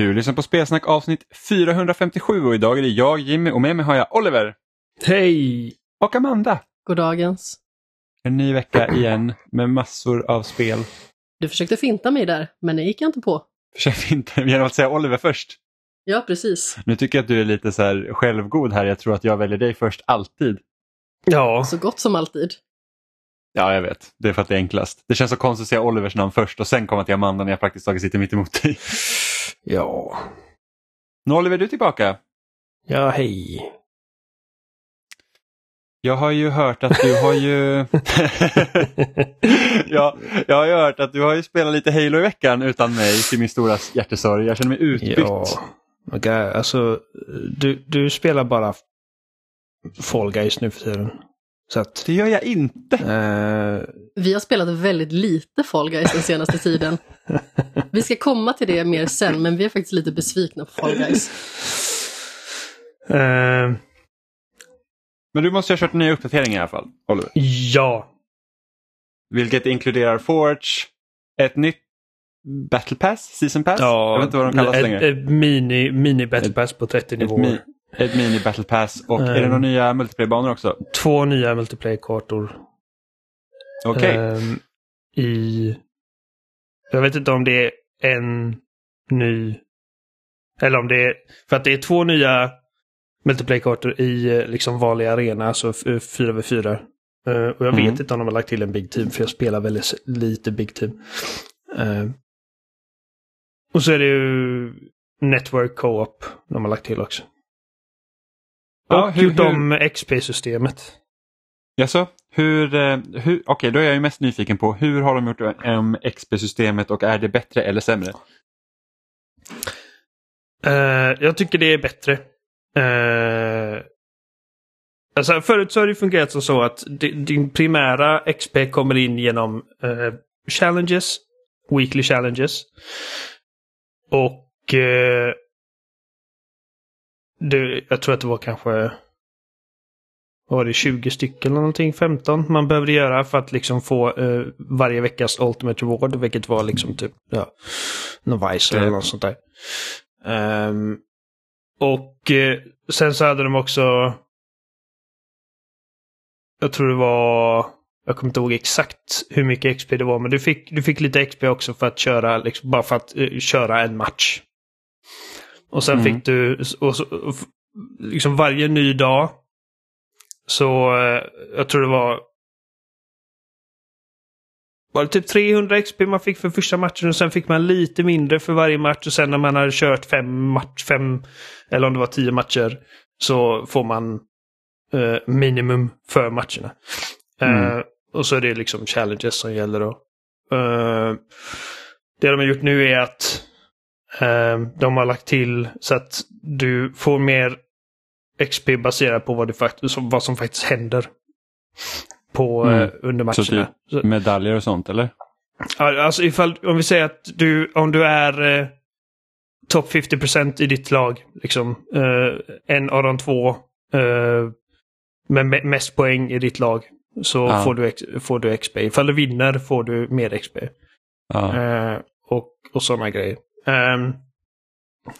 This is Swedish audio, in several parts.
Du lyssnar på Spelsnack avsnitt 457 och idag är det jag, Jimmy och med mig har jag Oliver Hej! och Amanda. Goddagens. En ny vecka igen med massor av spel. Du försökte finta mig där, men det gick jag inte på. Försök inte genom att säga Oliver först. Ja, precis. Nu tycker jag att du är lite så här självgod här. Jag tror att jag väljer dig först alltid. Ja, Så gott som alltid. Ja, jag vet. Det är för att det är enklast. Det känns så konstigt att säga Olivers namn först och sen komma till Amanda när jag praktiskt taget sitter mitt emot dig. Ja, Nu Oliver, du tillbaka. ja hej. Jag har ju hört att du har ju... ja, jag har ju hört att du har ju spelat lite Halo i veckan utan mig till min stora hjärtesorg. Jag känner mig utbytt. ja, okay, alltså du, du spelar bara Fall Guys nu för tiden. Så att, Det gör jag inte. eh, Vi har spelat väldigt lite Fall Guys den senaste tiden. Vi ska komma till det mer sen, men vi är faktiskt lite besvikna på Fall Guys. eh, Men du måste ha kört en ny uppdatering i alla fall, Oliver. ja, Vilket inkluderar Forge, ett nytt Battle Pass, Season Pass. ja jag vet inte vad de kallas ett, längre. ett mini, mini battle pass på 30 Ett, nivåer. mi, ett mini Battle Pass och är det några nya multiplayer-banor också? Två nya multiplayer-kartor. Okej. Ehm, I... Jag vet inte om det är en ny... Eller om det är... För att det är två nya multiplayer-kartor i eh, liksom vanlig arena, alltså 4v4. Eh, och jag Mm. vet inte om de har lagt till en Big Team, för jag spelar väldigt lite Big Team. Ehm, och så är det ju Network Co-op de har lagt till också. Ja, och hur- gjort om XP-systemet. Jaså? Hur, eh, hur, okej, då är jag ju mest nyfiken på hur har de gjort om XP-systemet och är det bättre eller sämre? Eh, jag tycker det är bättre. Uh, alltså förut så har det fungerat som så att di- din primära XP kommer in genom eh, challenges, weekly challenges. Och uh, det, jag tror att det var kanske var det 20 stycken eller någonting, 15 man behövde göra för att liksom få eh, varje veckas Ultimate Reward, vilket var liksom typ ja, Novice eller något sånt där. Ehm, och eh, sen så hade de också jag tror det var jag kommer inte ihåg exakt hur mycket XP det var, men du fick, du fick lite XP också för att köra, liksom, bara för att eh, köra en match. Och sen Mm. fick du, och så, och liksom varje ny dag, så eh, jag tror det var var det typ 300 XP man fick för första matchen och sen fick man lite mindre för varje match och sen när man hade kört fem match, fem eller om det var tio matcher så får man eh, minimum för matcherna. Mm. Eh, och så är det liksom challenges som gäller då. Eh, det de har gjort nu är att eh, de har lagt till så att du får mer XP baserat på vad, du fakt- som- vad som faktiskt händer på, Mm. eh, under Så matcherna. Så- Medaljer och sånt eller? Alltså ifall, om vi säger att du, om du är eh, topp 50% i ditt lag, liksom, eh, en av de två eh, med me- mest poäng i ditt lag, så Ja. får, du, får du XP. Ifall du vinner får du mer XP. Ja. Eh, och, och sådana grejer. Ehm, um,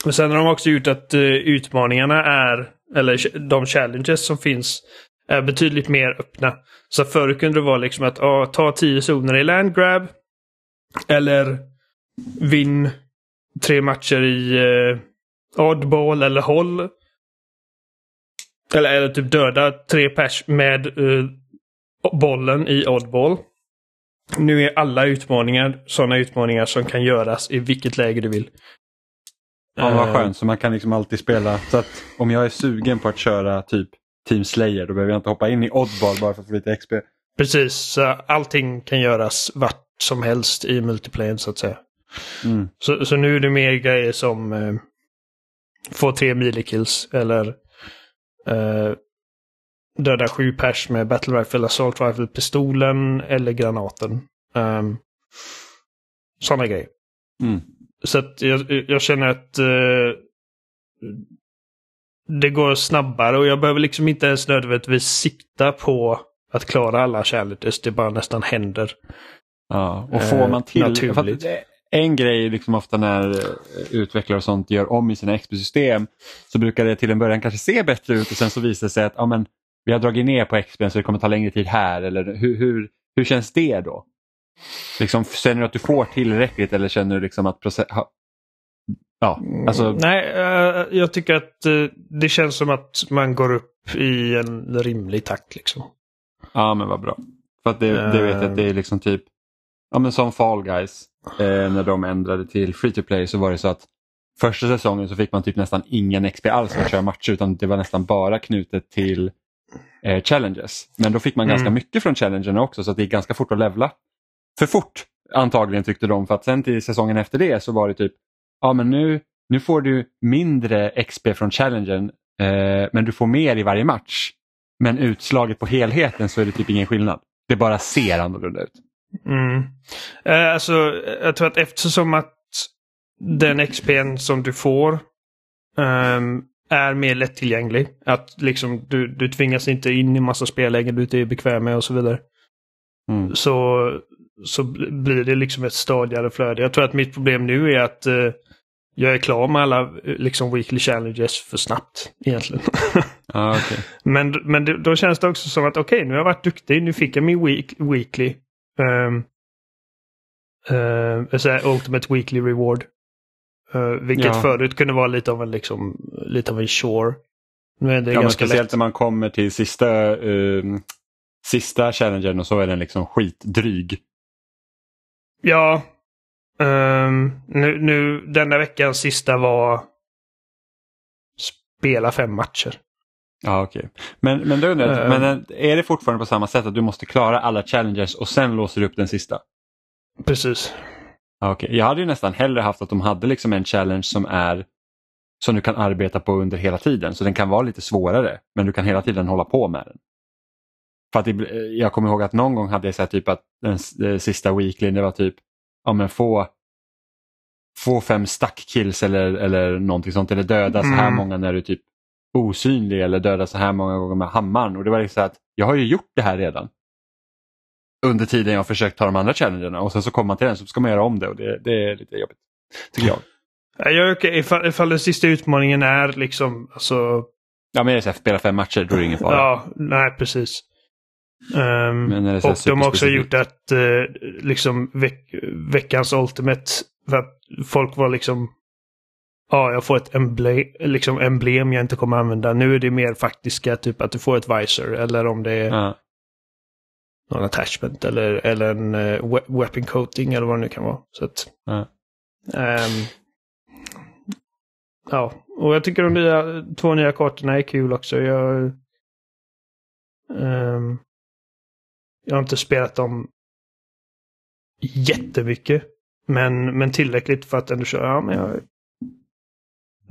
och sen har de också gjort att uh, utmaningarna är, eller de challenges som finns, är betydligt mer öppna. Så förr kunde det vara liksom att ah, ta tio zoner i landgrab. Eller vinn tre matcher i uh, oddball eller håll. Eller, eller typ döda tre pers med uh, bollen i oddball. Nu är alla utmaningar sådana utmaningar som kan göras i vilket läge du vill. Ja, vad Eh, skönt, så man kan liksom alltid spela. Så att om jag är sugen på att köra typ Team Slayer då behöver jag inte hoppa in i Oddball bara för att få lite XP. Precis, så allting kan göras vart som helst i multiplayer så att säga. Mm. Så, så nu är det mer grejer som eh, få tre milikills eller eh, döda sju pers med battle rifle, assault rifle, pistolen eller granaten. Um, Sådana grejer. Mm. Så att jag, jag känner att eh, det går snabbare och jag behöver liksom inte ens nödvändigtvis sikta på att klara alla challenges. Det bara nästan händer. Ja, och Eh, får man till... naturligt. en grej liksom ofta när eh, utvecklare och sånt gör om i sina XP-system så brukar det till en början kanske se bättre ut och sen så visar det sig att ja, men, vi har dragit ner på XP så det kommer ta längre tid här. Eller hur, hur, hur känns det då? Liksom, känner du att du får tillräckligt eller känner du liksom att process... Ja, alltså... Nej, uh, jag tycker att uh, det känns som att man går upp i en rimlig takt. Liksom. Ja, men vad bra. För att det, det vet jag att det är liksom typ, ja men som Fall Guys, eh, när de ändrade till free to play så var det så att första säsongen så fick man typ nästan ingen XP alls för att köra matcher utan det var nästan bara knutet till eh, challenges. Men då fick man mm. ganska mycket från challengerna också så att det gick ganska fort att levla. För fort antagligen tyckte de för att sen till säsongen efter det så var det typ, ja men nu, nu får du mindre XP från challengen eh, men du får mer i varje match. Men utslaget på helheten så är det typ ingen skillnad. Det bara ser annorlunda ut. Mm. Eh, alltså, jag tror att eftersom att den XPn som du får um, är mer lättillgänglig. Att liksom du, du tvingas inte in i massa spellägen du inte är bekväm med och så vidare. Mm. Så, så blir det liksom ett stadigare flöde. Jag tror att mitt problem nu är att uh, jag är klar med alla liksom weekly challenges för snabbt egentligen. ah, okay. Men, men då känns det också som att okej, okay, nu har jag varit duktig, nu fick jag min week, weekly. Um, uh, Ultimate Weekly Reward. Uh, vilket ja. förut kunde vara lite av en, liksom, lite av en shore. Nu är det ja, ganska speciellt lätt. när man kommer till sista, uh, sista challengen och så är den liksom skitdryg. Ja. Um, nu, nu denna veckans sista var spela fem matcher. Ja, okej. Okay. Men, men, då undrar uh, men är det fortfarande på samma sätt att du måste klara alla challenges och sen låser du upp den sista? Precis. Okay. Jag hade ju nästan hellre haft att de hade liksom en challenge som är som du kan arbeta på under hela tiden. Så den kan vara lite svårare men du kan hela tiden hålla på med den. För att det, jag kommer ihåg att någon gång hade jag sett typ att den, den sista weekly det var typ ja, men få, få fem stack kills eller, eller någonting sånt eller döda mm. så här mm. många när du typ osynlig eller döda så här många gånger med hammaren. Och det var liksom att jag har ju gjort det här redan under tiden jag försökt ta de andra challengerna och sen så kommer man till den så ska man göra om det och det, det är lite jobbigt. Tycker jag. Jag okej ifall, ifall den sista utmaningen är liksom alltså... Ja men det är spela fem matcher, då är det ingen fara. Ja, nej precis. Um, och de har också gjort att uh, liksom veck, veckans Ultimate, för att folk var liksom Ja, jag får ett emblem, liksom emblem jag inte kommer använda. Nu är det mer faktiska, typ att du får ett visor eller om det är ja någon attachment eller, eller en uh, weapon coating eller vad det nu kan vara. Så att, mm. um, ja, och jag tycker de nya, två nya kartorna är kul också. Jag, um, jag har inte spelat dem jättemycket. Men, men tillräckligt för att ändå köra. Ja, men jag,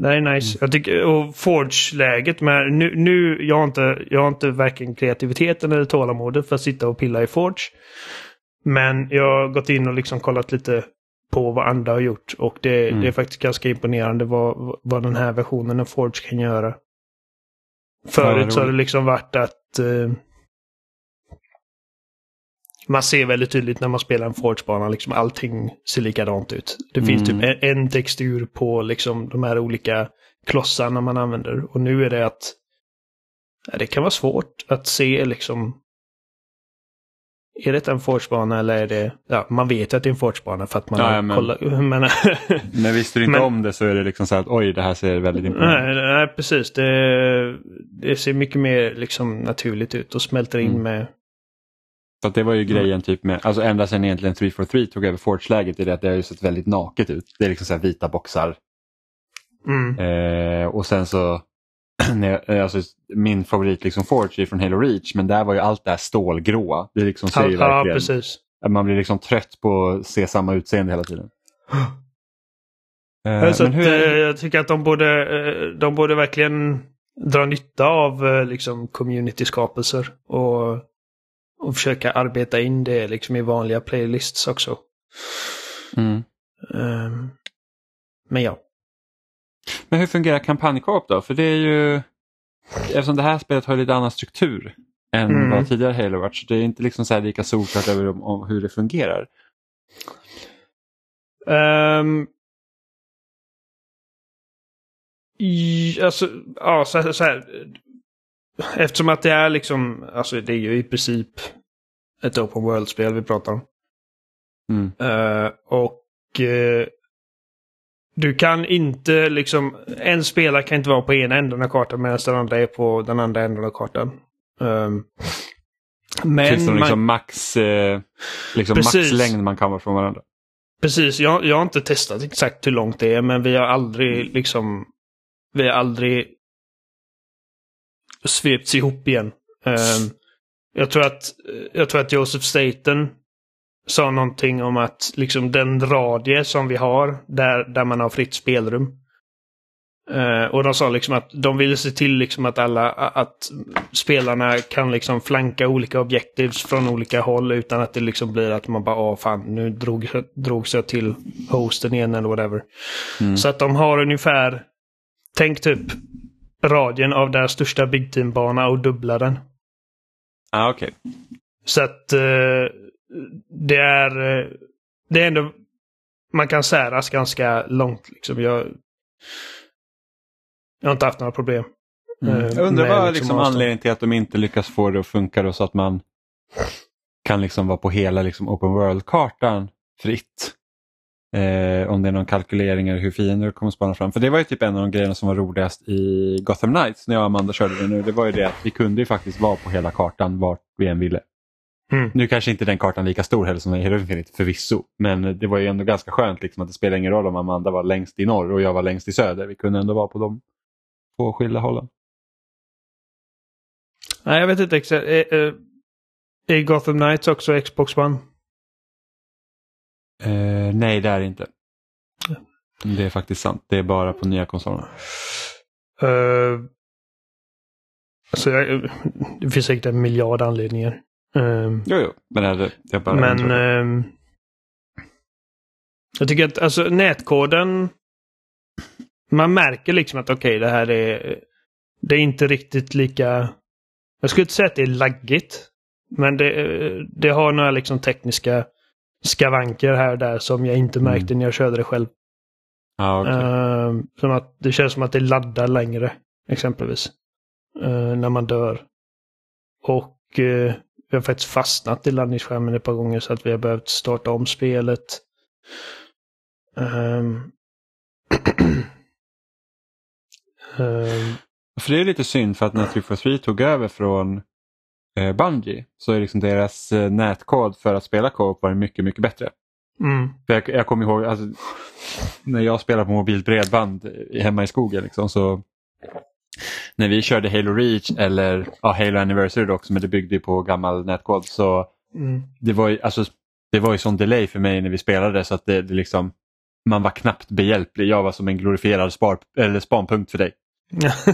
det är nice. Jag tycker, och Forge-läget med, nu, nu jag, har inte, jag har inte varken kreativiteten eller tålamodet för att sitta och pilla i Forge. Men jag har gått in och liksom kollat lite på vad andra har gjort och det, mm. det är faktiskt ganska imponerande vad, vad den här versionen av Forge kan göra. Förut ja, så har det liksom varit att uh, man ser väldigt tydligt när man spelar en Forge-bana, liksom allting ser likadant ut. Det finns typ mm. typ en, textur på liksom de här olika klossarna man använder. Och nu är det att ja, det kan vara svårt att se liksom är det en Forge-bana eller är det... Ja, man vet att det är en Forge-bana för att man ja, men, kollat... Men, men visste du inte men, om det så är det liksom så att oj, det här ser väldigt imponerande ut. Nej, nej, precis. Det, det ser mycket mer liksom naturligt ut och smälter in mm. med så det var ju grejen typ med, alltså ända sedan egentligen 343 tog över Forge-läget, är det att det har ju sett väldigt naket ut. Det är liksom så vita boxar. Mm. Eh, och sen så, alltså, min favorit liksom Forge är från Halo Reach, men där var ju allt det här stålgråa. Det liksom ju ja, verkligen, precis. Man blir liksom trött på att se samma utseende hela tiden. eh, så att, hur... Eh, jag tycker att de borde, eh, de borde verkligen dra nytta av eh, liksom community-skapelser och och försöka arbeta in det liksom i vanliga playlists också. Mm. Um, men ja. Men hur fungerar kampanjkoop då? För det är ju, eftersom det här spelet har lite annan struktur än mm. vad tidigare Halo varit, så det är inte liksom så lika solklart över om, om hur det fungerar. Um, i, alltså, ja, så, här- så här. Eftersom att det är liksom, alltså det är ju i princip ett open world-spel vi pratar om. Mm. Eh, och eh, du kan inte liksom, en spelare kan inte vara på ena änden av kartan medan den andra är på den andra änden av kartan. Um, men Finns det någon man, liksom max, eh, liksom Precis. maxlängd man kan vara från varandra? precis, jag, jag har inte testat exakt hur långt det är men vi har aldrig liksom, vi har aldrig svepts ihop igen. Um, jag tror att, jag tror att Joseph Staten sa någonting om att liksom den radie som vi har där, där man har fritt spelrum. Eh, och de sa liksom att de ville se till liksom att alla att spelarna kan liksom flanka olika objectives från olika håll utan att det liksom blir att man bara åh fan nu drog, drogs jag till hosten igen eller whatever. Mm. Så att de har ungefär Tänk typ radien av deras största Big Team-bana och dubbla den. Ah, okej. Så att eh, det är eh, det är ändå man kan säras ganska långt. Liksom. Jag, jag har inte haft några problem. Mm. eh, Jag undrar vad liksom liksom anledningen till att de inte lyckas få det att funka då så att man kan liksom vara på hela liksom open world-kartan fritt. Eh, om det är någon kalkylering eller hur fiender kommer spana fram. För det var ju typ en av de grejerna som var roligast i Gotham Knights när jag och Amanda körde det nu. Det var ju det att vi kunde ju faktiskt vara på hela kartan vart vi än ville. Mm. Nu kanske inte den kartan lika stor heller som Halo Infinite förvisso. Men det var ju ändå ganska skönt liksom, att det spelar ingen roll om Amanda var längst i norr och jag var längst i söder. Vi kunde ändå vara på de två skilda hållen. Nej, jag vet inte exakt. Är, är Gotham Knights också Xbox One? Eh, nej, det är det inte. Det är faktiskt sant. Det är bara på nya konsoler. Uh, alltså jag, det finns säkert en miljard anledningar. Ehm, Jo, jo, men är. Jag bara Men ehm, jag tycker att alltså nätkoden. Man märker liksom att okej, det här är. Det är inte riktigt lika. Jag skulle inte säga att det är laggigt. Men det, det har några liksom tekniska skavanker här och där som jag inte Mm. märkte när jag körde det själv. ja, okej. Ehm, som att det känns som att det laddar längre. Exempelvis. eh, när man dör. Och eh, vi har faktiskt fastnat i laddningsskärmen ett par gånger så att vi har behövt starta om spelet. Ehm. Ehm, För det är lite synd för att när 343 tog över från eh, Bungie så är liksom deras eh, nätkod för att spela co-op var mycket, mycket bättre. mm, För jag, jag kommer ihåg alltså, när jag spelade på mobilt bredband hemma i skogen liksom, så när vi körde Halo Reach eller ja, Halo Anniversary då också men det byggde ju på gammal nätkod så mm, det var ju, alltså, det var ju sån delay för mig när vi spelade så att det, det liksom, man var knappt behjälplig. Jag var som en glorifierad spar, eller spanpunkt för dig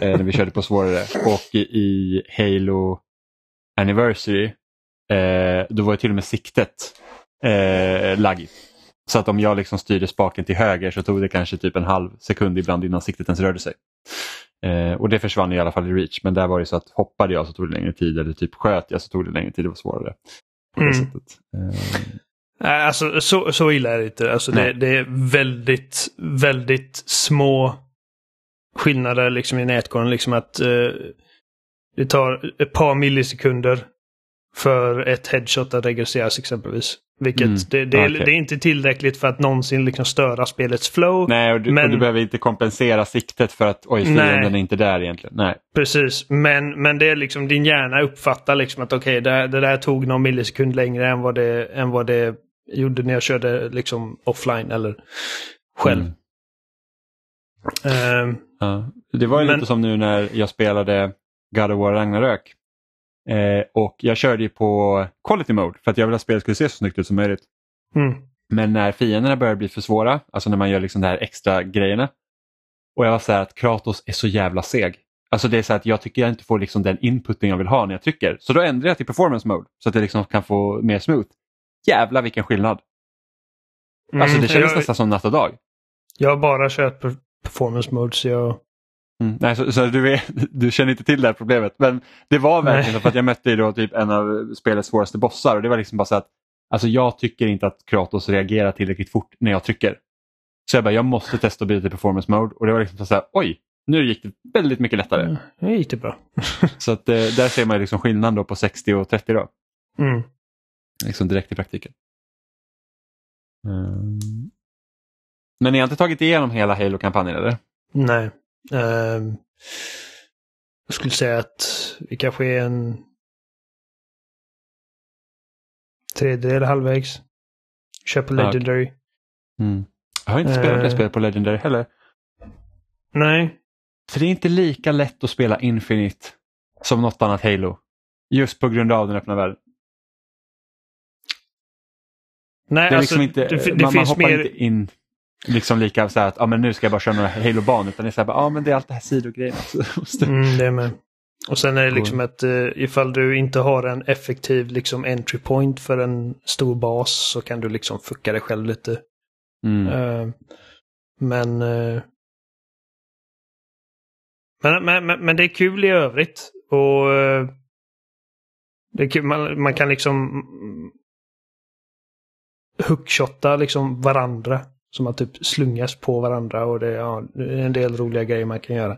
eh, när vi körde på svårare. Och i Halo Anniversary eh, då var ju till och med siktet eh, laggigt. Så att om jag liksom styrde spaken till höger så tog det kanske typ en halv sekund ibland innan siktet ens rörde sig. Eh, och det försvann i alla fall i Reach men där var det så att hoppade jag så tog det längre tid eller typ sköt jag så tog det längre tid, det var svårare. På det Mm. sättet. Eh, Alltså så, så illa är det inte. Alltså, det, det är väldigt, väldigt små skillnader liksom i nätkoden. Liksom att eh, det tar ett par millisekunder för ett headshot att registreras exempelvis. Vilket Mm, det, det, är, okej. det är inte tillräckligt för att någonsin liksom störa spelets flow. Nej, och du, Men- och du behöver inte kompensera siktet för att oj, fienden Nej. är inte där egentligen. Nej. Precis, men, men det är liksom din hjärna uppfattar liksom att okej, det, det där tog någon millisekund längre än vad det, än vad det gjorde när jag körde liksom offline eller själv. Mm. Ehm, Ja. Det var ju Men- lite som nu när jag spelade God of War Ragnarök. Eh, och jag körde ju på quality mode för att jag ville att spelet skulle se så snyggt ut som möjligt. mm, Men när fienderna börjar bli för svåra, alltså när man gör liksom de här extra grejerna. Och jag var så här att Kratos är så jävla seg. Alltså det är så att jag tycker jag inte får liksom den inputen jag vill ha när jag trycker. Så då ändrar jag till performance mode så att jag liksom kan få mer smooth. Jävla vilken skillnad. Alltså det mm, kändes jag, nästan som natt och dag. jag har bara kört per- performance mode så jag... Mm. Nej, så, så du, vet, du känner inte till det här problemet. Men det var verkligen Nej. så för att jag mötte ju då typ en av spelets svåraste bossar och det var liksom bara så att alltså jag tycker inte att Kratos reagerar tillräckligt fort när jag trycker. Så jag bara, jag måste testa att byta till performance mode och det var liksom så här, oj, nu gick det väldigt mycket lättare. Mm, Nu gick det bra. Så att, eh, där ser man liksom skillnaden då på 60 och 30 då. Mm. Liksom direkt i praktiken. Mm. Men ni har inte tagit igenom hela Halo-kampanjen eller? Nej. Ehm, jag skulle säga att vi kanske är en tredjedel halvvägs. Kör på. Legendary. Mm. Jag har inte spelat det Eh. spelet på Legendary heller. Nej. För det är inte lika lätt att spela Infinite som något annat Halo. Just på grund av den öppna världen. Nej, Det är alltså, liksom inte, det, det man, man finns hoppar mer... inte in liksom lika så här att ah, men nu ska jag bara köra några Halo-banor. Utan det är så här, ah, men det är allt det här måste- Mm, det är med. Och sen är det liksom att uh, ifall du inte har en effektiv liksom entry point för en stor bas så kan du liksom fucka dig själv lite. Mm. Eh, men, eh, men, men, men, men det är kul i övrigt. Och eh, det är kul. Man, man kan liksom mm, hookshotta liksom varandra. Så man typ slungas på varandra och det, ja, är en del roliga grejer man kan göra.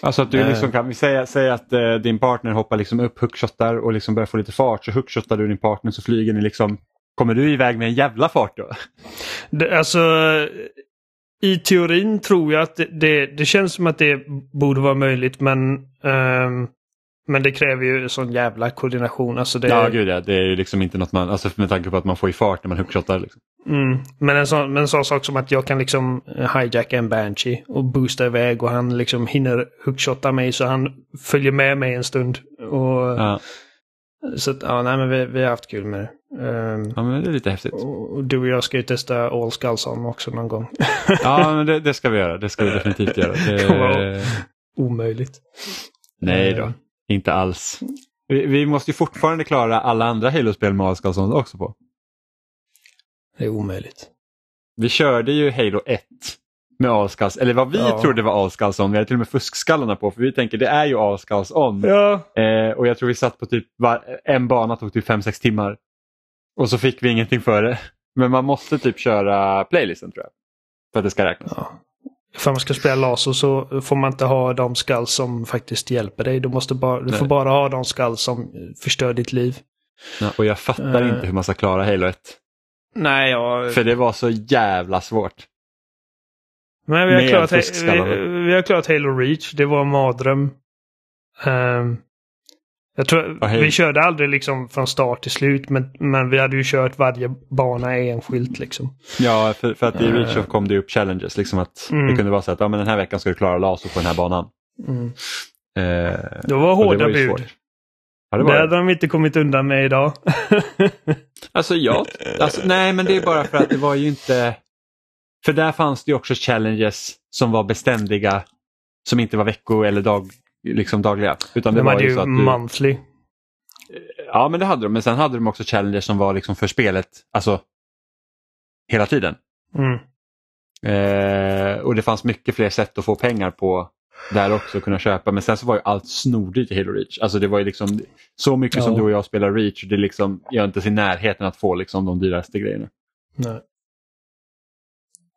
Alltså att du Eh. liksom kan, vi säger, säger att eh, din partner hoppar liksom upp, hookshottar och liksom börjar få lite fart. Så hookshottar du din partner så flyger ni liksom. Kommer du iväg med en jävla fart då? Det, alltså, i teorin tror jag att det, det, det känns som att det borde vara möjligt men ehm, men det kräver ju sån jävla koordination. Alltså det, Ja, gud ja. Det är ju liksom inte något man, alltså med tanke på att man får i fart när man hookshottar. Liksom. Mm. Men, en sån, men en sån sak som att jag kan liksom hijacka en Banshee och boosta iväg och han liksom hinner hookshotta mig så han följer med mig en stund. Och, Ja. Så att, ja, nej men vi, vi har haft kul med det. Ehm, ja, men det är lite häftigt. och du och jag ska ju testa All Skulls on också någon gång. Ja, men det, det ska vi göra. Det ska vi definitivt göra. Det, Omöjligt. nej då, Eh, inte alls. Vi, vi måste ju fortfarande klara alla andra Halo-spel med Askarlsson också på. Det är omöjligt. Vi körde ju Halo 1 med Askalls, eller vad vi Ja. trodde var Askarlsson. Vi hade till och med fuskskallarna på för vi tänker det är ju Askarlsson. Ja, Eh, och jag tror vi satt på typ var, en bana tog typ 5-6 timmar. Och så fick vi ingenting för det. Men man måste typ köra playlisten tror jag. För att det ska räknas. Ja. Ifall man ska spela laser så får man inte ha de skall som faktiskt hjälper dig. Du, måste bara, du får bara ha de skall som förstör ditt liv. Ja, och jag fattar Eh. inte hur man ska klara Halo 1. Nej, jag... För det var så jävla svårt. Men vi har, med klarat, vi, vi har klarat Halo Reach. Det var en mardröm. Ehm, jag tror, hej. vi körde aldrig liksom från start till slut, men, men vi hade ju kört varje bana enskilt liksom. Ja, för, för att i Eh. Reach så kom det upp challenges. Liksom att Mm. Det kunde vara så att ja, men den här veckan ska du klara laser på den här banan. Mm. Eh, Det var hårda ju bud. svårt. Ja, det Det var det. hade de inte kommit undan med idag. Alltså ja, alltså, nej men det är bara för att det var ju inte... För där fanns det ju också challenges som var beständiga, som inte var vecko eller dag, liksom dagliga. Utan det de var hade ju så att du, monthly. Ja men det hade de, men sen hade de också challenges som var liksom för spelet, alltså hela tiden. Mm. Eh, och det fanns mycket fler sätt att få pengar på där också kunna köpa. Men sen så var ju allt snordyrt i Halo Reach. Alltså det var ju liksom så mycket som Ja. du och jag spelar Reach. Det är liksom, jag är inte i närheten att få liksom de dyraste grejerna. Nej.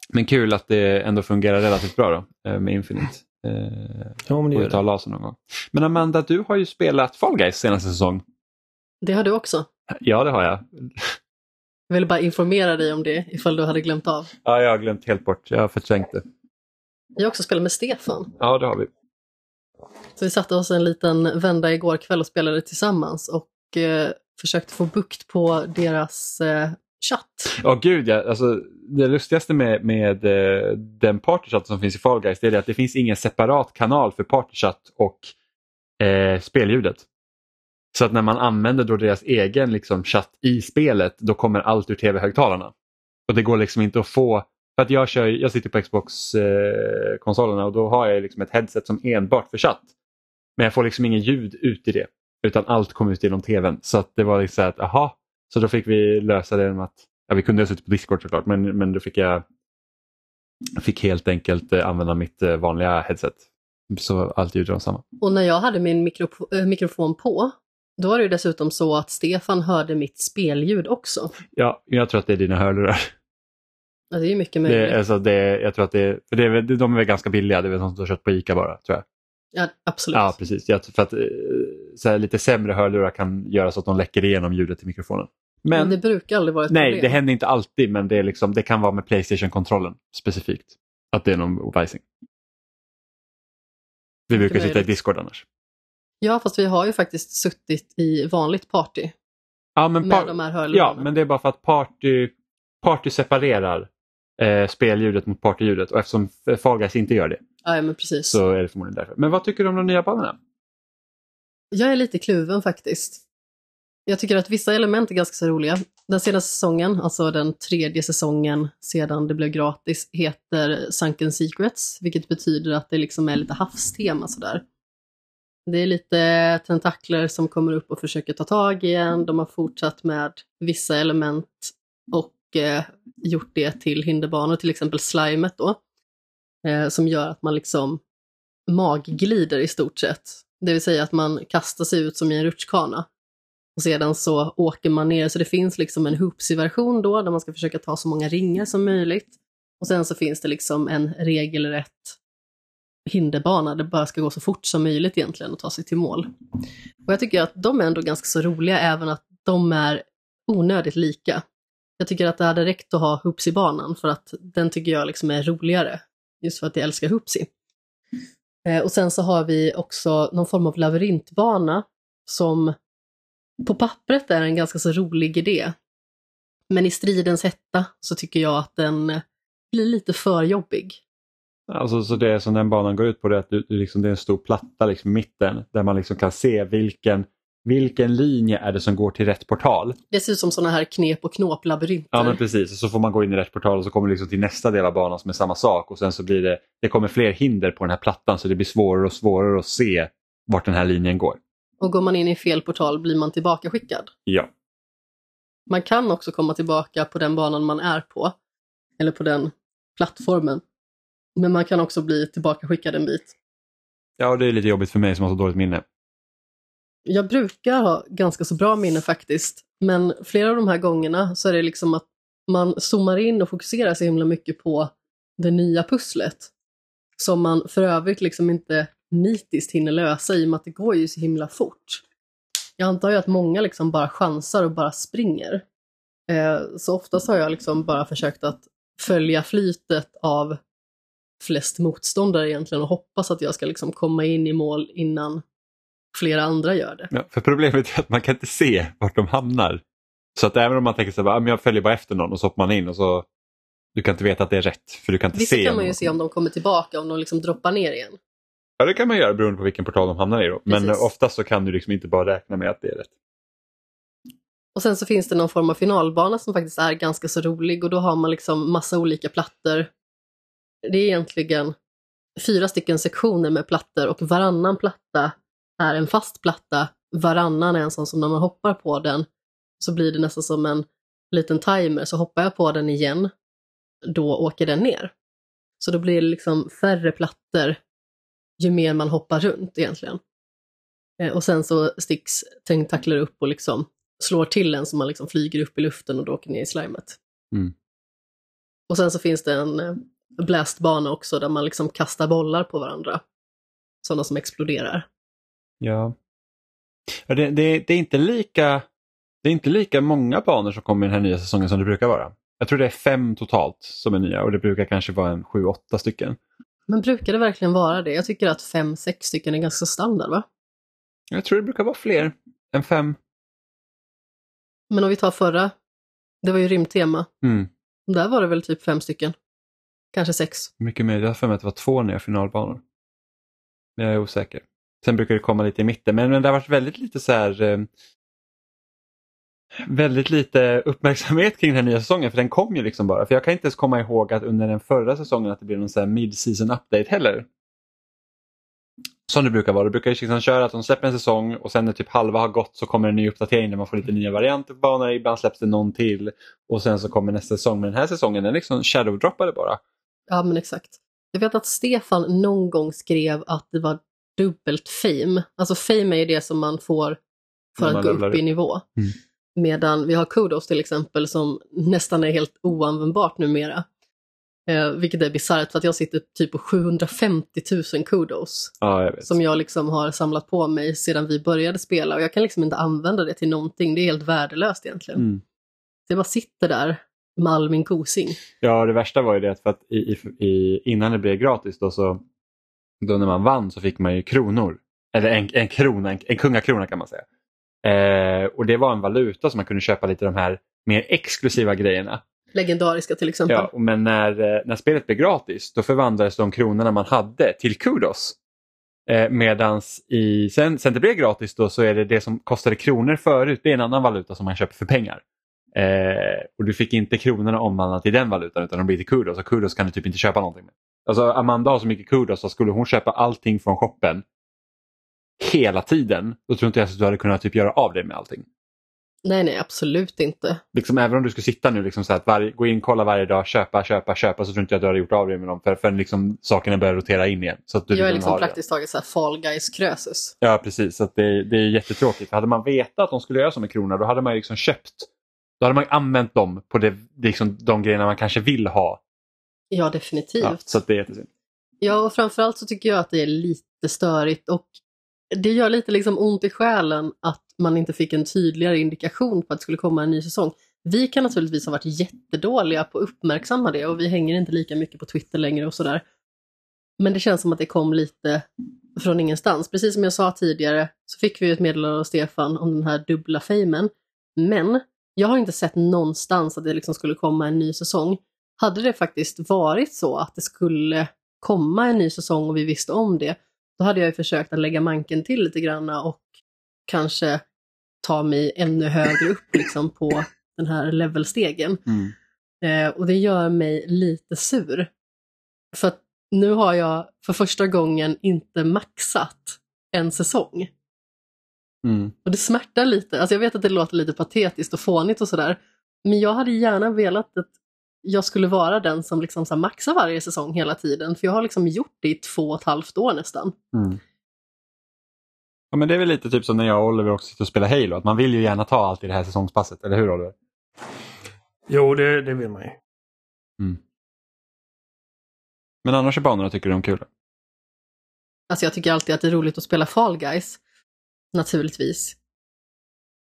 Men kul att det ändå fungerar relativt bra då eh, med Infinite. Eh, Ja, men det gör ta det. någon gång. Men Amanda, du har ju spelat Fall Guys senaste säsong. Det har du också. Ja, det har jag. Jag ville bara informera dig om det ifall du hade glömt av. Ja, jag har glömt helt bort. Jag har förträngt det. Vi har också spelat med Stefan. Ja, det har vi. Så vi satte oss en liten vända igår kväll och spelade tillsammans och eh, försökte få bukt på deras eh, chatt. Ja, gud ja. Alltså, det lustigaste med, med eh, den partychatt som finns i Fall Guys det är att det finns ingen separat kanal för partychatt och eh, spelljudet. Så att när man använder då deras egen liksom, chatt i spelet då kommer allt ur tv-högtalarna. Och det går liksom inte att få för att jag, kör, jag sitter på Xbox-konsolerna eh, och då har jag liksom ett headset som enbart för chatt. Men jag får liksom ingen ljud ut i det. Utan allt kommer ut genom tvn. Så att det var liksom så att, aha. Så då fick vi lösa det genom att, ja vi kunde ha suttit på Discord såklart, men, men då fick jag fick helt enkelt eh, använda mitt eh, vanliga headset. Så allt ljud var samma. Och när jag hade min mikro- eh, mikrofon på, då var det ju dessutom så att Stefan hörde mitt spelljud också. Ja, jag tror att det är dina hörlurar. Ja, det är ju mycket möjligt. Det, alltså det, jag tror att det, för det de är väl ganska billiga, det är väl sånt du har köpt på ICA bara tror jag. Ja, absolut. Ja, precis. Jag, för att så lite sämre hörlurar kan göra så att de läcker igenom ljudet i mikrofonen. Men Men, det brukar aldrig vara ett nej, problem. det händer inte alltid, men det, är liksom, det kan vara med Playstation-kontrollen specifikt. Att det är någon vajsing. Vi brukar sitta i. Discord annars. Ja, fast vi har ju faktiskt suttit i vanligt party Ja, men, med par- de här hörlurarna. ja, men det är bara för att Party, party separerar eh, spelljudet mot partyljudet och eftersom Fall Guys inte gör det Ja, men precis. så är det förmodligen därför. Men vad tycker du om de nya banorna? Jag är lite kluven faktiskt. Jag tycker att vissa element är ganska så roliga. Den senaste säsongen, alltså den tredje säsongen sedan det blev gratis, heter Sunken Secrets, vilket betyder att det liksom är lite havstema sådär. Det är lite tentakler som kommer upp och försöker ta tag i en. De har fortsatt med vissa element och eh, gjort det till hinderbanor, till exempel slimet då. Eh, som gör att man liksom magglider i stort sett. Det vill säga att man kastar sig ut som i en rutschkana. Och sedan så åker man ner, så det finns liksom en hoopsy-version då, där man ska försöka ta så många ringar som möjligt. Och sen så finns det liksom en regelrätt hinderbana, det bara ska gå så fort som möjligt egentligen och ta sig till mål. Och jag tycker att de är ändå ganska så roliga, även att de är onödigt lika. Jag tycker att det hade räckt att ha hoopsy-banan, för att den tycker jag liksom är roligare. Just för att jag älskar hoopsy. Eh, och sen så har vi också någon form av labyrintbana som på pappret är en ganska så rolig idé. Men i stridens hetta så tycker jag att den blir lite för jobbig. Alltså, så det som den banan går ut på det är att du, liksom, det är en stor platta liksom, i mitten där man liksom kan se vilken, vilken linje är det som går till rätt portal. Det ser ut som sådana här knep och knåp-labyrinter. Ja men precis, så får man gå in i rätt portal och så kommer du liksom till nästa del av banan som är samma sak och sen så blir det, det kommer fler hinder på den här plattan så det blir svårare och svårare att se vart den här linjen går. Och går man in i fel portal blir man tillbaka skickad. Ja, Man kan också komma tillbaka på den banan man är på, eller på den plattformen. Men man kan också bli tillbaka skickad en bit. ja det är lite jobbigt för mig som har så dåligt minne. Jag brukar ha ganska så bra minne faktiskt, men flera av de här gångerna så är det liksom att man zoomar in och fokuserar så himla mycket på det nya pusslet. Som man för övrigt liksom inte nitiskt hinner lösa i och med att det går ju så himla fort. Jag antar ju att många liksom bara chansar och bara springer. Eh, så oftast har jag liksom bara försökt att följa flytet av flest motståndare egentligen och hoppas att jag ska liksom komma in i mål innan flera andra gör det. Ja, för problemet är att man kan inte se vart de hamnar. Så att även om man tänker så här, "Ah, jag följer bara efter någon och så hoppar man in och så du kan inte veta att det är rätt för du kan inte Vissa se. kan man ju någon. se om de kommer tillbaka, om de liksom droppar ner igen. Ja det kan man göra beroende på vilken portal de hamnar i då. Men Precis. eh, oftast så kan du liksom inte bara räkna med att det är rätt. Och sen så finns det någon form av finalbana som faktiskt är ganska så rolig och då har man liksom massa olika plattor. Det är egentligen fyra stycken sektioner med plattor och varannan platta är en fast platta. Varannan är en sån som när man hoppar på den så blir det nästan som en liten timer. Så hoppar jag på den igen, då åker den ner. Så då blir det liksom färre plattor ju mer man hoppar runt egentligen. Eh, Och sen så sticks tentakler upp och liksom slår till en så man liksom flyger upp i luften och då åker ner i slimet. Mm. Och sen så finns det en eh, blastbana också där man liksom kastar bollar på varandra. Sådana som exploderar. Ja. ja det, det, det, är inte lika, det är inte lika många banor som kommer i den här nya säsongen som det brukar vara. Jag tror det är fem totalt som är nya och det brukar kanske vara en sju, åtta stycken. Men brukar det verkligen vara det? Jag tycker att fem, sex stycken är ganska standard va? Jag tror det brukar vara fler än fem. Men om vi tar förra, det var ju rymdtema. Mm. Där var det väl typ fem stycken. Kanske sex. Mycket mer. Jag har för mig att det var två nya finalbanor. Men jag är osäker. Sen brukar det komma lite i mitten men, men det har varit väldigt lite så här eh, väldigt lite uppmärksamhet kring den här nya säsongen för den kom ju liksom bara. För jag kan inte ens komma ihåg att under den förra säsongen att det blev någon så här mid-season update heller. Som det brukar vara. Det brukar ju liksom köra att de släpper en säsong och sen när typ halva har gått så kommer en ny uppdatering där man får lite nya varianter på banor. Ibland släpps det någon till och sen så kommer nästa säsong. Men den här säsongen den liksom shadow-droppade bara. Ja, men exakt. Jag vet att Stefan någon gång skrev att det var dubbelt fame. Alltså fame är ju det som man får för När att man gå upp i nivå. Mm. Medan vi har Kudos till exempel som nästan är helt oanvändbart numera. Eh, vilket är bisarrt för att jag sitter typ på 750 000 kudos. Ja, jag. Som jag liksom har samlat på mig sedan vi började spela och jag kan liksom inte använda det till någonting. Det är helt värdelöst egentligen. Mm. Jag bara sitter där med all min kosing. Ja, det värsta var ju det för att i, i, innan det blev gratis då så då när man vann så fick man ju kronor. Eller en, en krona, en, en kungakrona kan man säga. Eh, och det var en valuta som man kunde köpa lite de här mer exklusiva grejerna. Legendariska till exempel. Ja, men när, eh, när spelet blev gratis då förvandlades de kronorna man hade till kudos. Eh, medans i, sen, sen det blev gratis då så är det det som kostade kronor förut, det är en annan valuta som man köper för pengar. Eh, och du fick inte kronorna omvandlat till den valutan utan de blir till kudos och kudos kan du typ inte köpa någonting med. Alltså Amanda har så mycket kudos så skulle hon köpa allting från shoppen hela tiden då tror inte jag att du hade kunnat typ göra av det med allting. Nej, nej, absolut inte. Liksom, även om du skulle sitta nu liksom så att varje, gå in, kolla varje dag, köpa, köpa, köpa så tror inte jag att du hade gjort av det med dem för, för liksom, sakerna börjar rotera in igen. Så att du jag är liksom liksom praktiskt taget så här fall guys krösus. Ja precis, så det, det är jättetråkigt. Hade man vetat att de skulle göra så med krona då hade man ju liksom köpt. Då hade man använt dem på det, liksom, de grejerna man kanske vill ha. Ja, definitivt. Ja, så det är jättesynd. Ja, och framförallt så tycker jag att det är lite störigt och det gör lite liksom ont i själen att man inte fick en tydligare indikation på att det skulle komma en ny säsong. Vi kan naturligtvis ha varit jättedåliga på att uppmärksamma det och vi hänger inte lika mycket på Twitter längre och sådär. Men det känns som att det kom lite från ingenstans. Precis som jag sa tidigare så fick vi ett meddelande av Stefan om den här dubbla famen. Men jag har inte sett någonstans att det liksom skulle komma en ny säsong. Hade det faktiskt varit så att det skulle komma en ny säsong och vi visste om det, då hade jag ju försökt att lägga manken till lite granna och kanske ta mig ännu högre upp liksom på den här levelstegen. Mm. Eh, och det gör mig lite sur. För att nu har jag för första gången inte maxat en säsong. Mm. Och det smärtar lite. Alltså jag vet att det låter lite patetiskt och fånigt och sådär. Men jag hade gärna velat att jag skulle vara den som liksom så här maxar varje säsong hela tiden. För jag har liksom gjort det i två och ett halvt år nästan. Mm. Ja, men det är väl lite typ som när jag och Oliver också sitter och spelar Halo, att man vill ju gärna ta allt i det här säsongspasset, eller hur Oliver? Jo, det, det vill man ju. Men annars är banorna tycker du de kul? Alltså jag tycker alltid att det är roligt att spela Fall Guys. Naturligtvis.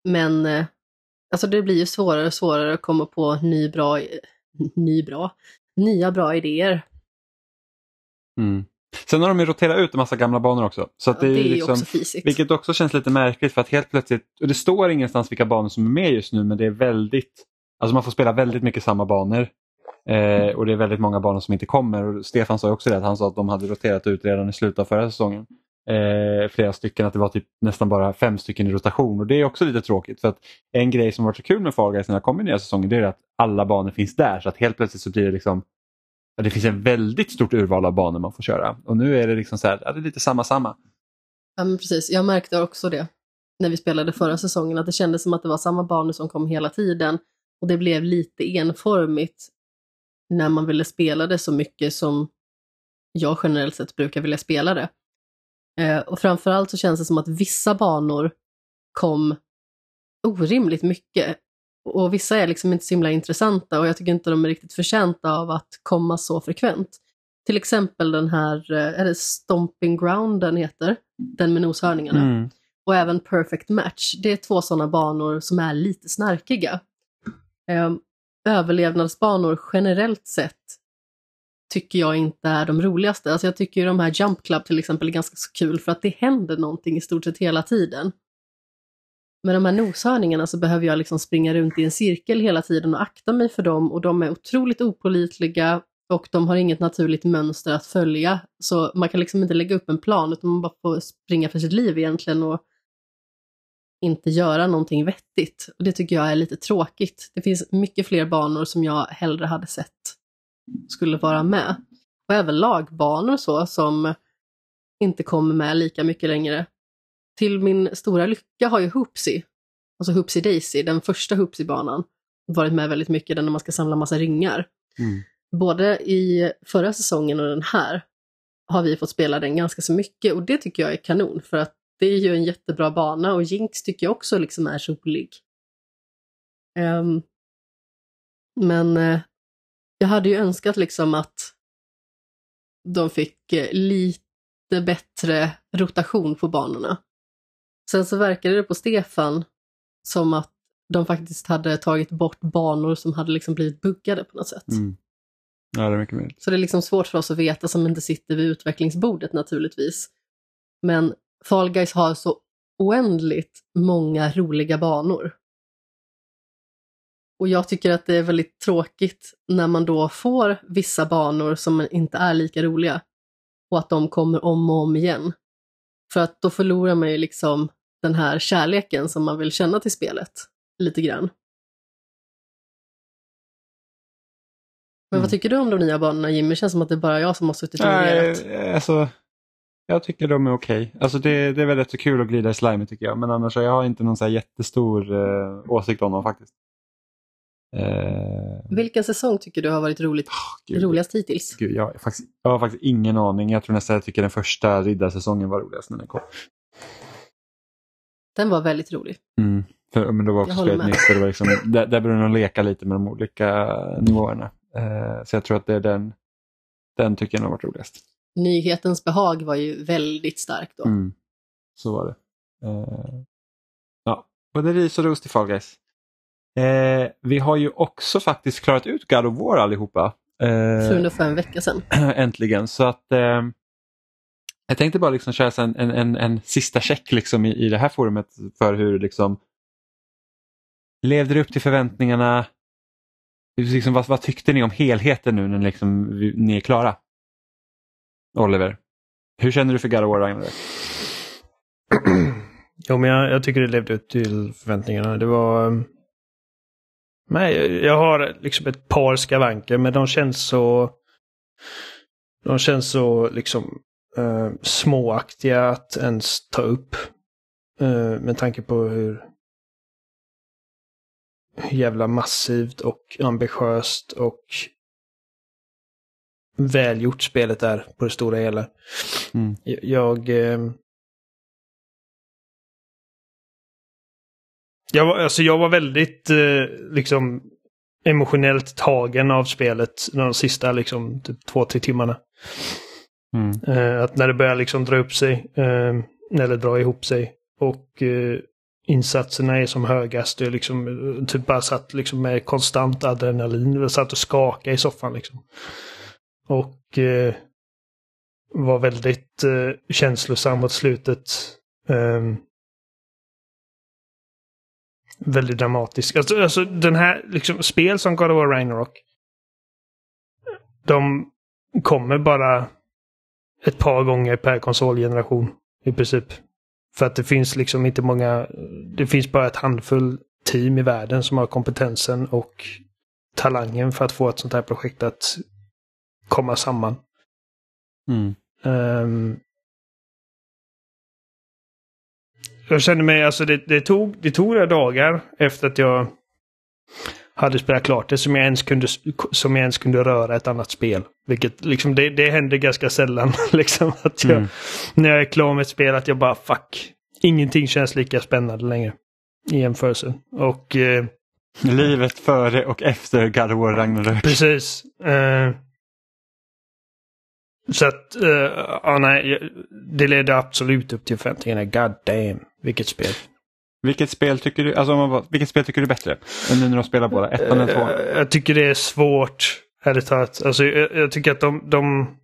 Men eh, alltså det blir ju svårare och svårare att komma på ny bra, ny bra, nya bra idéer. Mm. Sen har de ju roterat ut en massa gamla banor också. Så Ja, det, det är är ju liksom, också fisigt. Vilket också känns lite märkligt för att helt plötsligt, och det står ingenstans vilka banor som är med just nu men det är väldigt, alltså man får spela väldigt mycket samma banor. Eh, och det är väldigt många banor som inte kommer. Och Stefan sa också det, att han sa att de hade roterat ut redan i slutet av förra säsongen. Eh, flera stycken, att det var typ nästan bara fem stycken i rotation och det är också lite tråkigt för att en grej som varit så kul med Fall Guys när det kommer nya säsonger det är att alla banor finns där så att helt plötsligt så blir det liksom det finns ett väldigt stort urval av banor man får köra och nu är det liksom så här, ja, det är lite samma samma. Ja, men precis. Jag märkte också det när vi spelade förra säsongen, att det kändes som att det var samma banor som kom hela tiden. Och det blev lite enformigt när man ville spela det så mycket som jag generellt sett brukar vilja spela det. Eh, och framförallt så känns det som att vissa banor kom orimligt mycket. Och vissa är liksom inte så himla intressanta och jag tycker inte de är riktigt förtjänta av att komma så frekvent. Till exempel den här, eh, är det Stomping Ground den heter? Den med noshörningarna. Mm. Och även Perfect Match. Det är två sådana banor som är lite snarkiga. Ehm, överlevnadsbanor generellt sett tycker jag inte är de roligaste. Alltså jag tycker ju de här Jump Club till exempel är ganska så kul för att det händer någonting i stort sett hela tiden. Med de här noshörningarna så behöver jag liksom springa runt i en cirkel hela tiden och akta mig för dem och de är otroligt opolitliga och de har inget naturligt mönster att följa. Så man kan liksom inte lägga upp en plan utan man bara får springa för sitt liv egentligen och inte göra någonting vettigt. Och det tycker jag är lite tråkigt. Det finns mycket fler banor som jag hellre hade sett skulle vara med. Och även lagbanor så som inte kommer med lika mycket längre. Till min stora lycka har ju Hoopsie, alltså Hoopsie Daisy, den första Hoopsie-banan, varit med väldigt mycket, den när man ska samla massa ringar. Mm. Både i förra säsongen och den här har vi fått spela den ganska så mycket och det tycker jag är kanon för att det är ju en jättebra bana och Jinx tycker jag också liksom är rolig. Ehm, men eh, jag hade ju önskat liksom att de fick eh, lite bättre rotation på banorna. Sen så verkade det på Stefan som att de faktiskt hade tagit bort banor som hade liksom blivit buggade på något sätt. Mm. Ja, det är mycket möjligt. Så det är liksom svårt för oss att veta som inte sitter vid utvecklingsbordet naturligtvis. Men Fall Guys har så oändligt många roliga banor. Och jag tycker att det är väldigt tråkigt när man då får vissa banor som inte är lika roliga och att de kommer om och om igen. För att då förlorar man ju liksom den här kärleken som man vill känna till spelet lite grann. Men vad Mm. tycker du om de nya banorna Jimmy? Det känns som att det är bara jag som har suttit och reagerat. Alltså, jag tycker de är okej. Alltså det, det är väl rätt så kul att glida i slime tycker jag. Men annars har jag inte någon så jättestor eh, åsikt om dem faktiskt. Eh, Vilken säsong tycker du har varit roligt, gud, roligast hittills? Gud, jag, har faktiskt, jag har faktiskt ingen aning. Jag tror nästan jag tycker den första riddarsäsongen var roligast när den kom. Den var väldigt rolig. Mm. För, men då var också med. nytt. Det var liksom, där, där började de leka lite med de olika nivåerna. Eh, så jag tror att det är den, den tycker jag har varit roligast. Nyhetens behag var ju väldigt stark då. Mm. Så var det. Eh, ja, både ris och ros till Fall Guys. Eh, vi har ju också faktiskt klarat ut God of War allihopa. Eh, För ungefär en vecka sedan. äntligen. Så att eh, jag tänkte bara liksom köra en, en, en, en sista check liksom i, i det här forumet för hur liksom levde det upp till förväntningarna? Liksom, vad, vad tyckte ni om helheten nu när liksom, vi- ni är klara? Oliver, hur känner du för God of War Ragnarök? Jo, men jag, jag tycker det levde upp till förväntningarna. Det var... Nej, jag- har liksom ett par skavanker, men de känns så... De känns så liksom eh, småaktiga att ens ta upp. Eh, med tanke på hur, hur jävla massivt och ambitiöst och välgjort spelet är på det stora hela. Mm. Jag... jag eh, Jag var, alltså jag var väldigt eh, liksom emotionellt tagen av spelet de sista liksom typ två, tre timmarna. Mm. Eh, att när det börjar liksom dra upp sig, eh, eller dra ihop sig och eh, insatserna är som högast. Jag liksom eh, typ bara satt liksom med konstant adrenalin. Jag satt och skakade i soffan liksom. Och eh, var väldigt eh, känslosam mot slutet. Ehm, väldigt dramatisk. Alltså, alltså den här liksom, spel som God of War Ragnarok. De kommer bara ett par gånger per konsolgeneration i princip. För att det finns liksom inte många, det finns bara ett handfull team i världen som har kompetensen och talangen för att få ett sånt här projekt att komma samman. Mm. Ehm, jag kände mig, alltså det, det, tog, det tog några dagar efter att jag hade spelat klart det som jag ens kunde, som jag ens kunde röra ett annat spel. Vilket liksom, det, det händer ganska sällan. liksom, att jag, Mm. När jag är klar med ett spel att jag bara fuck. Ingenting känns lika spännande längre. I jämförelse. Och eh, Livet före och efter God of War Ragnarök. Precis. Eh, så att, eh, ja nej, det ledde absolut upp till förväntningarna. God damn, vilket spel. Vilket spel tycker du, alltså, om man bara- vilket spel tycker du är bättre? Än nu när de spelar båda? Ettan eller tvåan? Eh, jag tycker det är svårt, ärligt talat. Alltså, jag, jag tycker att de, de...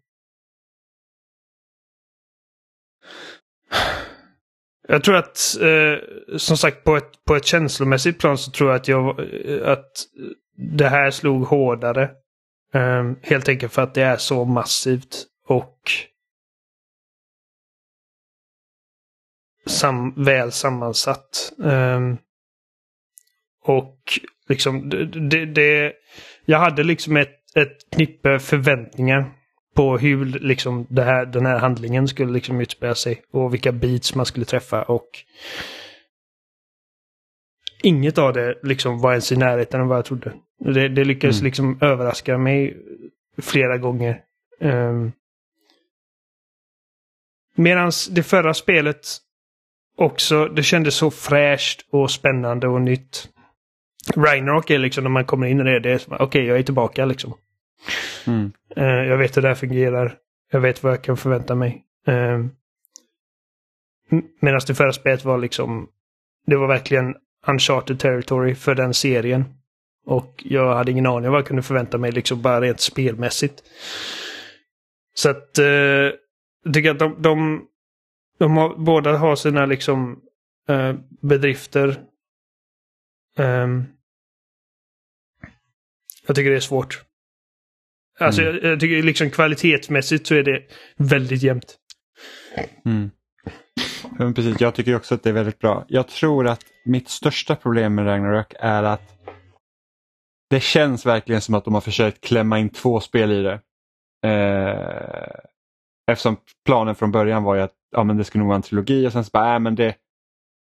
Jag tror att, eh, som sagt, på ett, på ett känslomässigt plan så tror jag att, jag, eh, att det här slog hårdare. Eh, helt enkelt för att det är så massivt och sam, väl sammansatt. Eh, och liksom, det, det, det, jag hade liksom ett, ett knippe förväntningar på hur liksom det här, den här handlingen skulle liksom utspela sig och vilka beats man skulle träffa och inget av det liksom var ens i närheten av vad jag trodde. Det, det lyckades Mm. liksom överraska mig flera gånger. Um, Medan det förra spelet också, det kändes så fräscht och spännande och nytt. Ragnarok är liksom när man kommer in i det, det är okej jag är tillbaka liksom. Mm. Eh, jag vet hur det här fungerar. Jag vet vad jag kan förvänta mig. Eh, Medan det förra spelet var liksom, det var verkligen uncharted territory för den serien. Och jag hade ingen aning om vad jag kunde förvänta mig, liksom bara rent spelmässigt. Så att, eh, jag tycker att de, de, de har, båda har sina liksom eh, bedrifter. Ehm, jag tycker det är svårt. Alltså Mm. jag, jag tycker liksom kvalitetsmässigt så är det väldigt jämnt. Mm. Men precis, jag tycker också att det är väldigt bra. Jag tror att mitt största problem med Ragnarök är att det känns verkligen som att de har försökt klämma in två spel i det. Eh, eftersom planen från början var ju att ja, men det skulle nog vara en trilogi och sen så bara, äh, men det,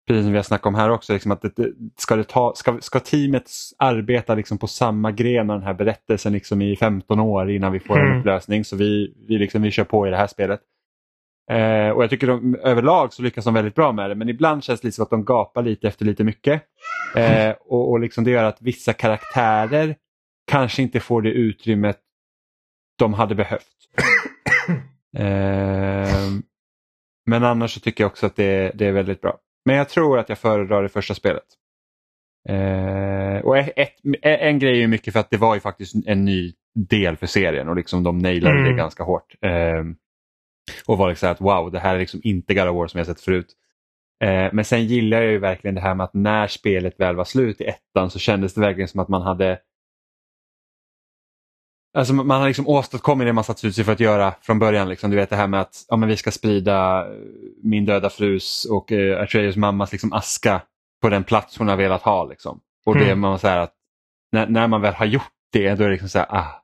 precis som vi har snackat om här också, liksom att det, det, ska, det ta, ska, ska teamet arbeta liksom på samma gren av den här berättelsen liksom i 15 år innan vi får en Mm. upplösning så vi, vi, liksom, vi kör på i det här spelet. Eh, och jag tycker de, överlag så lyckas de väldigt bra med det men ibland känns det lite som att de gapar lite efter lite mycket. Eh, och och liksom det gör att vissa karaktärer kanske inte får det utrymmet de hade behövt. Eh, men annars så tycker jag också att det, det är väldigt bra. Men jag tror att jag föredrar det första spelet. Eh, och ett, ett, en grej är ju mycket för att det var ju faktiskt en ny del för serien och liksom de nailade Mm. det ganska hårt. Eh, och var liksom att wow, det här är liksom inte God of War som jag sett förut. Eh, men sen gillar jag ju verkligen det här med att när spelet väl var slut i ettan så kändes det verkligen som att man hade Alltså man har liksom åstadkommit det man satt ut sig för att göra från början. Liksom. Du vet det här med att ja, men vi ska sprida eh, min döda frus och eh, Atreus mammas liksom aska på den plats hon har velat ha. Liksom. Och det Mm. man så här att när, när man väl har gjort det då är det liksom så här, ah,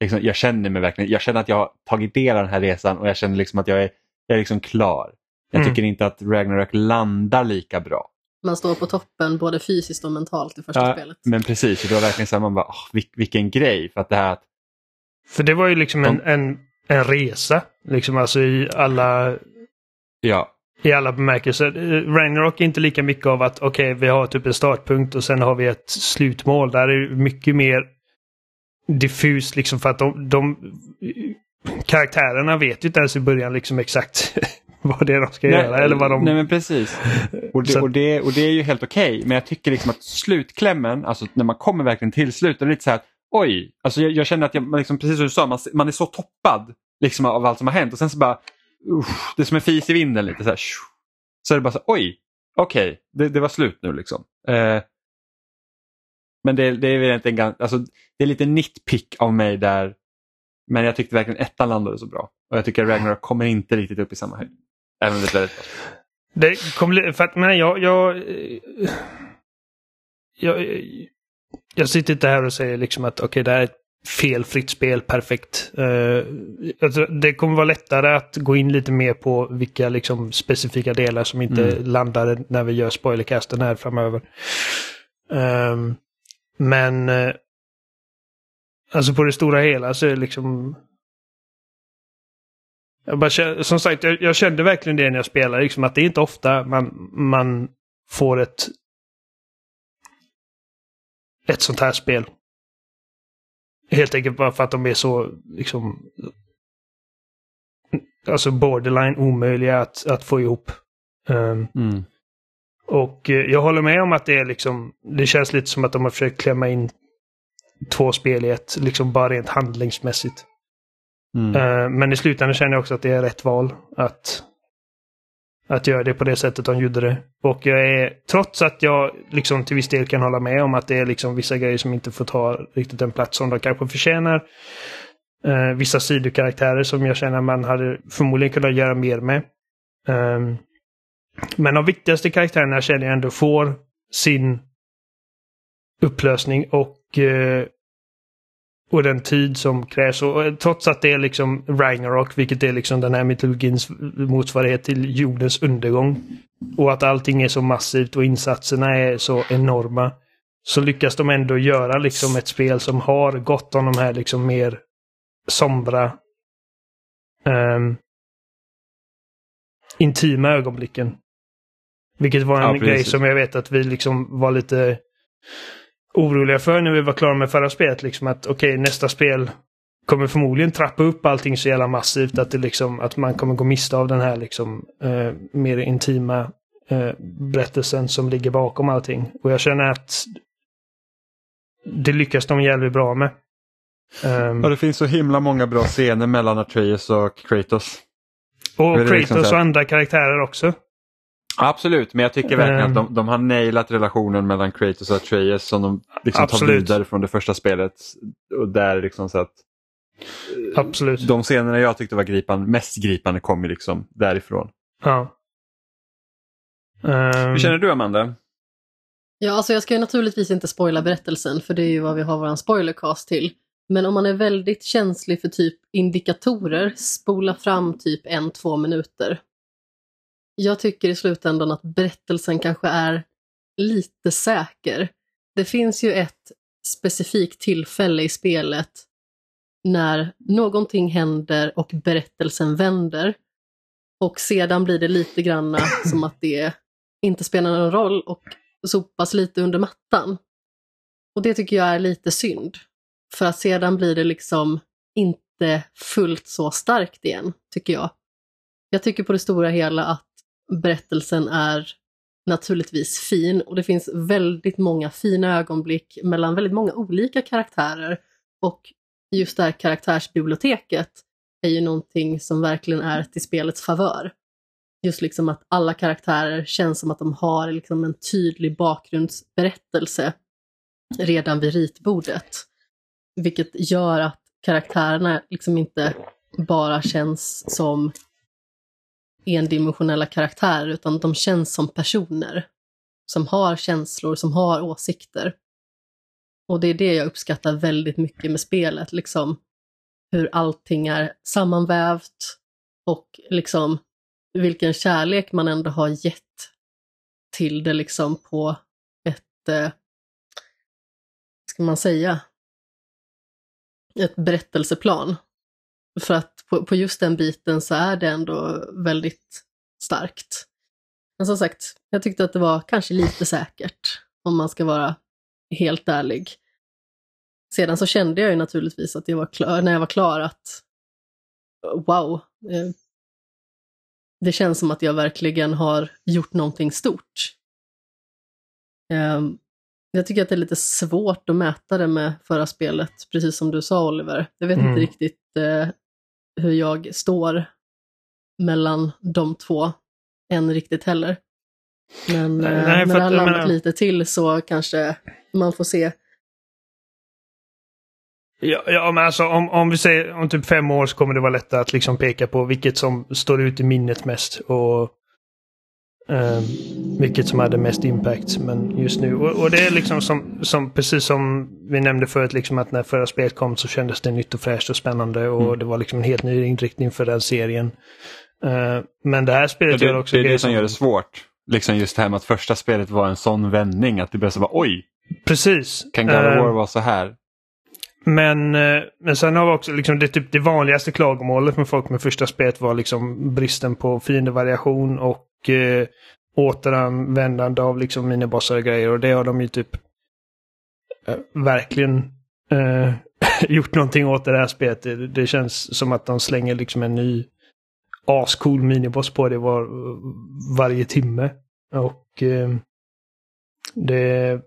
liksom, jag känner mig verkligen, jag känner att jag har tagit del av den här resan och jag känner liksom att jag är, jag är liksom klar. Jag Mm. tycker inte att Ragnarök landar lika bra. Man står på toppen både fysiskt och mentalt i första Ja, spelet. Men precis, det var verkligen så här, man bara, oh, vil, vilken grej. För att det här att För det var ju liksom en, en, en resa. Liksom alltså i alla, ja, i alla bemärkelser. Ragnarok är inte lika mycket av att okej, vi har typ en startpunkt och sen har vi ett slutmål. Där är det mycket mer diffust liksom för att de, de karaktärerna vet ju inte ens i början liksom exakt vad det är de ska göra eller vad de... Nej men precis. Och det, och det, och det är ju helt okej. Men jag tycker liksom att slutklämmen, alltså när man kommer verkligen till slutet, det är lite så här oj, alltså jag, jag känner att jag, man liksom, precis som du sa, man, man är så toppad liksom, av allt som har hänt och sen så bara, usch, det är som en fis i vinden lite så här. Så är det bara så här, oj, okej, det, det var slut nu liksom. Eh, men det, det är väl egentligen gan- alltså, det är lite nitpick av mig där. Men jag tyckte verkligen ettan landade så bra. Och jag tycker Ragnarok kommer inte riktigt upp i samma höjd. Även om det är väldigt bra. Det kom, för att, nej, jag, jag, eh, jag, eh, jag sitter inte här och säger liksom att okej, det här är ett felfritt spel, perfekt. Tror det kommer vara lättare att gå in lite mer på vilka liksom, specifika delar som inte Mm. landade när vi gör spoilercasten här framöver. Ehm, men eh, alltså på det stora hela så är det liksom jag bara, som sagt, jag, jag kände verkligen det när jag spelade. Liksom, att det är inte ofta man, man får ett ett sånt här spel. Helt enkelt bara för att de är så liksom alltså borderline omöjliga att, att få ihop. Ehm, Mm. och eh, jag håller med om att det är liksom, det känns lite som att de har försökt klämma in två spel i ett, liksom bara rent handlingsmässigt. Mm. Eh, Men i slutändan känner jag också att det är rätt val att, att göra det på det sättet de gjorde det. Och jag är, trots att jag liksom till viss del kan hålla med om att det är liksom vissa grejer som inte får ta riktigt den plats som de kanske förtjänar. Eh, vissa sidokaraktärer som jag känner man hade förmodligen kunnat göra mer med. Um, men de viktigaste karaktärerna känner jag ändå får sin upplösning och eh, och den tid som krävs. Och eh, trots att det är liksom Ragnarok, vilket är liksom den här mytologins motsvarighet till jordens undergång. Och att allting är så massivt och insatserna är så enorma. Så lyckas de ändå göra liksom ett spel som har gott om de här liksom mer sombra ehm, intima ögonblicken. Vilket var en Ja, grej som jag vet att vi liksom var lite oroliga för när vi var klara med förra spelet. Liksom att okej, nästa spel kommer förmodligen trappa upp allting så jävla massivt att, det liksom, att man kommer gå miste av den här liksom, eh, mer intima eh, berättelsen som ligger bakom allting. Och jag känner att det lyckas de jävligt bra med. Um, ja, det finns så himla många bra scener mellan Atreus och Kratos. Och Kratos liksom och andra karaktärer också. Absolut, men jag tycker verkligen um, att de, de, har nailat relationen mellan Kratos och Atreus som de liksom tar vidare från det första spelet. Och där liksom så att eh, Absolut. De scenerna jag tyckte var gripan, mest gripande kom ju liksom därifrån. Ja. Um, Hur känner du Amanda? Ja, alltså jag ska ju naturligtvis inte spoila berättelsen för det är ju vad vi har våran spoilercast till. Men om man är väldigt känslig för typ indikatorer, spola fram typ en, två minuter. Jag tycker i slutändan att berättelsen kanske är lite säker. Det finns ju ett specifikt tillfälle i spelet när någonting händer och berättelsen vänder. Och sedan blir det lite granna som att det inte spelar någon roll och sopas lite under mattan. Och det tycker jag är lite synd. För att sedan blir det liksom inte fullt så starkt igen, tycker jag. Jag tycker på det stora hela att berättelsen är naturligtvis fin och det finns väldigt många fina ögonblick mellan väldigt många olika karaktärer och just det här karaktärsbiblioteket är ju någonting som verkligen är till spelets favör. Just liksom att alla karaktärer känns som att de har liksom en tydlig bakgrundsberättelse redan vid ritbordet. Vilket gör att karaktärerna liksom inte bara känns som endimensionella karaktärer utan de känns som personer. Som har känslor, som har åsikter. Och det är det jag uppskattar väldigt mycket med spelet, liksom hur allting är sammanvävt och liksom vilken kärlek man ändå har gett till det liksom på ett, eh, ska man säga, ett berättelseplan. För att på, på just den biten så är det ändå väldigt starkt. Men som sagt, jag tyckte att det var kanske lite säkert, om man ska vara helt ärlig. Sedan så kände jag ju naturligtvis att jag var klar, när jag var klar att wow, eh, det känns som att jag verkligen har gjort någonting stort. Um, jag tycker att det är lite svårt att mäta det med förra spelet, precis som du sa Oliver. Jag vet mm. inte riktigt uh, hur jag står mellan de två än riktigt heller. Men nej, uh, nej, när det har landat menar... lite till så kanske man får se Ja, ja men alltså om, om vi säger om typ fem år så kommer det vara lättare att liksom peka på vilket som står ut i minnet mest. Och eh, vilket som hade mest impact. Men just nu, och, och, det är liksom som, som, precis som vi nämnde förut, liksom att när förra spelet kom så kändes det nytt och fräscht och spännande. Och mm. det var liksom en helt ny inriktning för den serien. Uh, men det här spelet det, gör också Det är det som gör det svårt. Liksom just det här med att första spelet var en sån vändning att det blev så bara oj! Precis. Kan God of War uh, vara så här? Men, eh, men sen har vi också liksom det, typ, det vanligaste klagomålet med folk med första spelet var liksom bristen på fiendevariation och eh, återanvändande av liksom minibossar och grejer. Och det har de ju typ eh, verkligen eh, gjort någonting åt det här spelet. Det, det, känns som att de slänger liksom en ny ascool miniboss på det var, varje timme. Och eh, det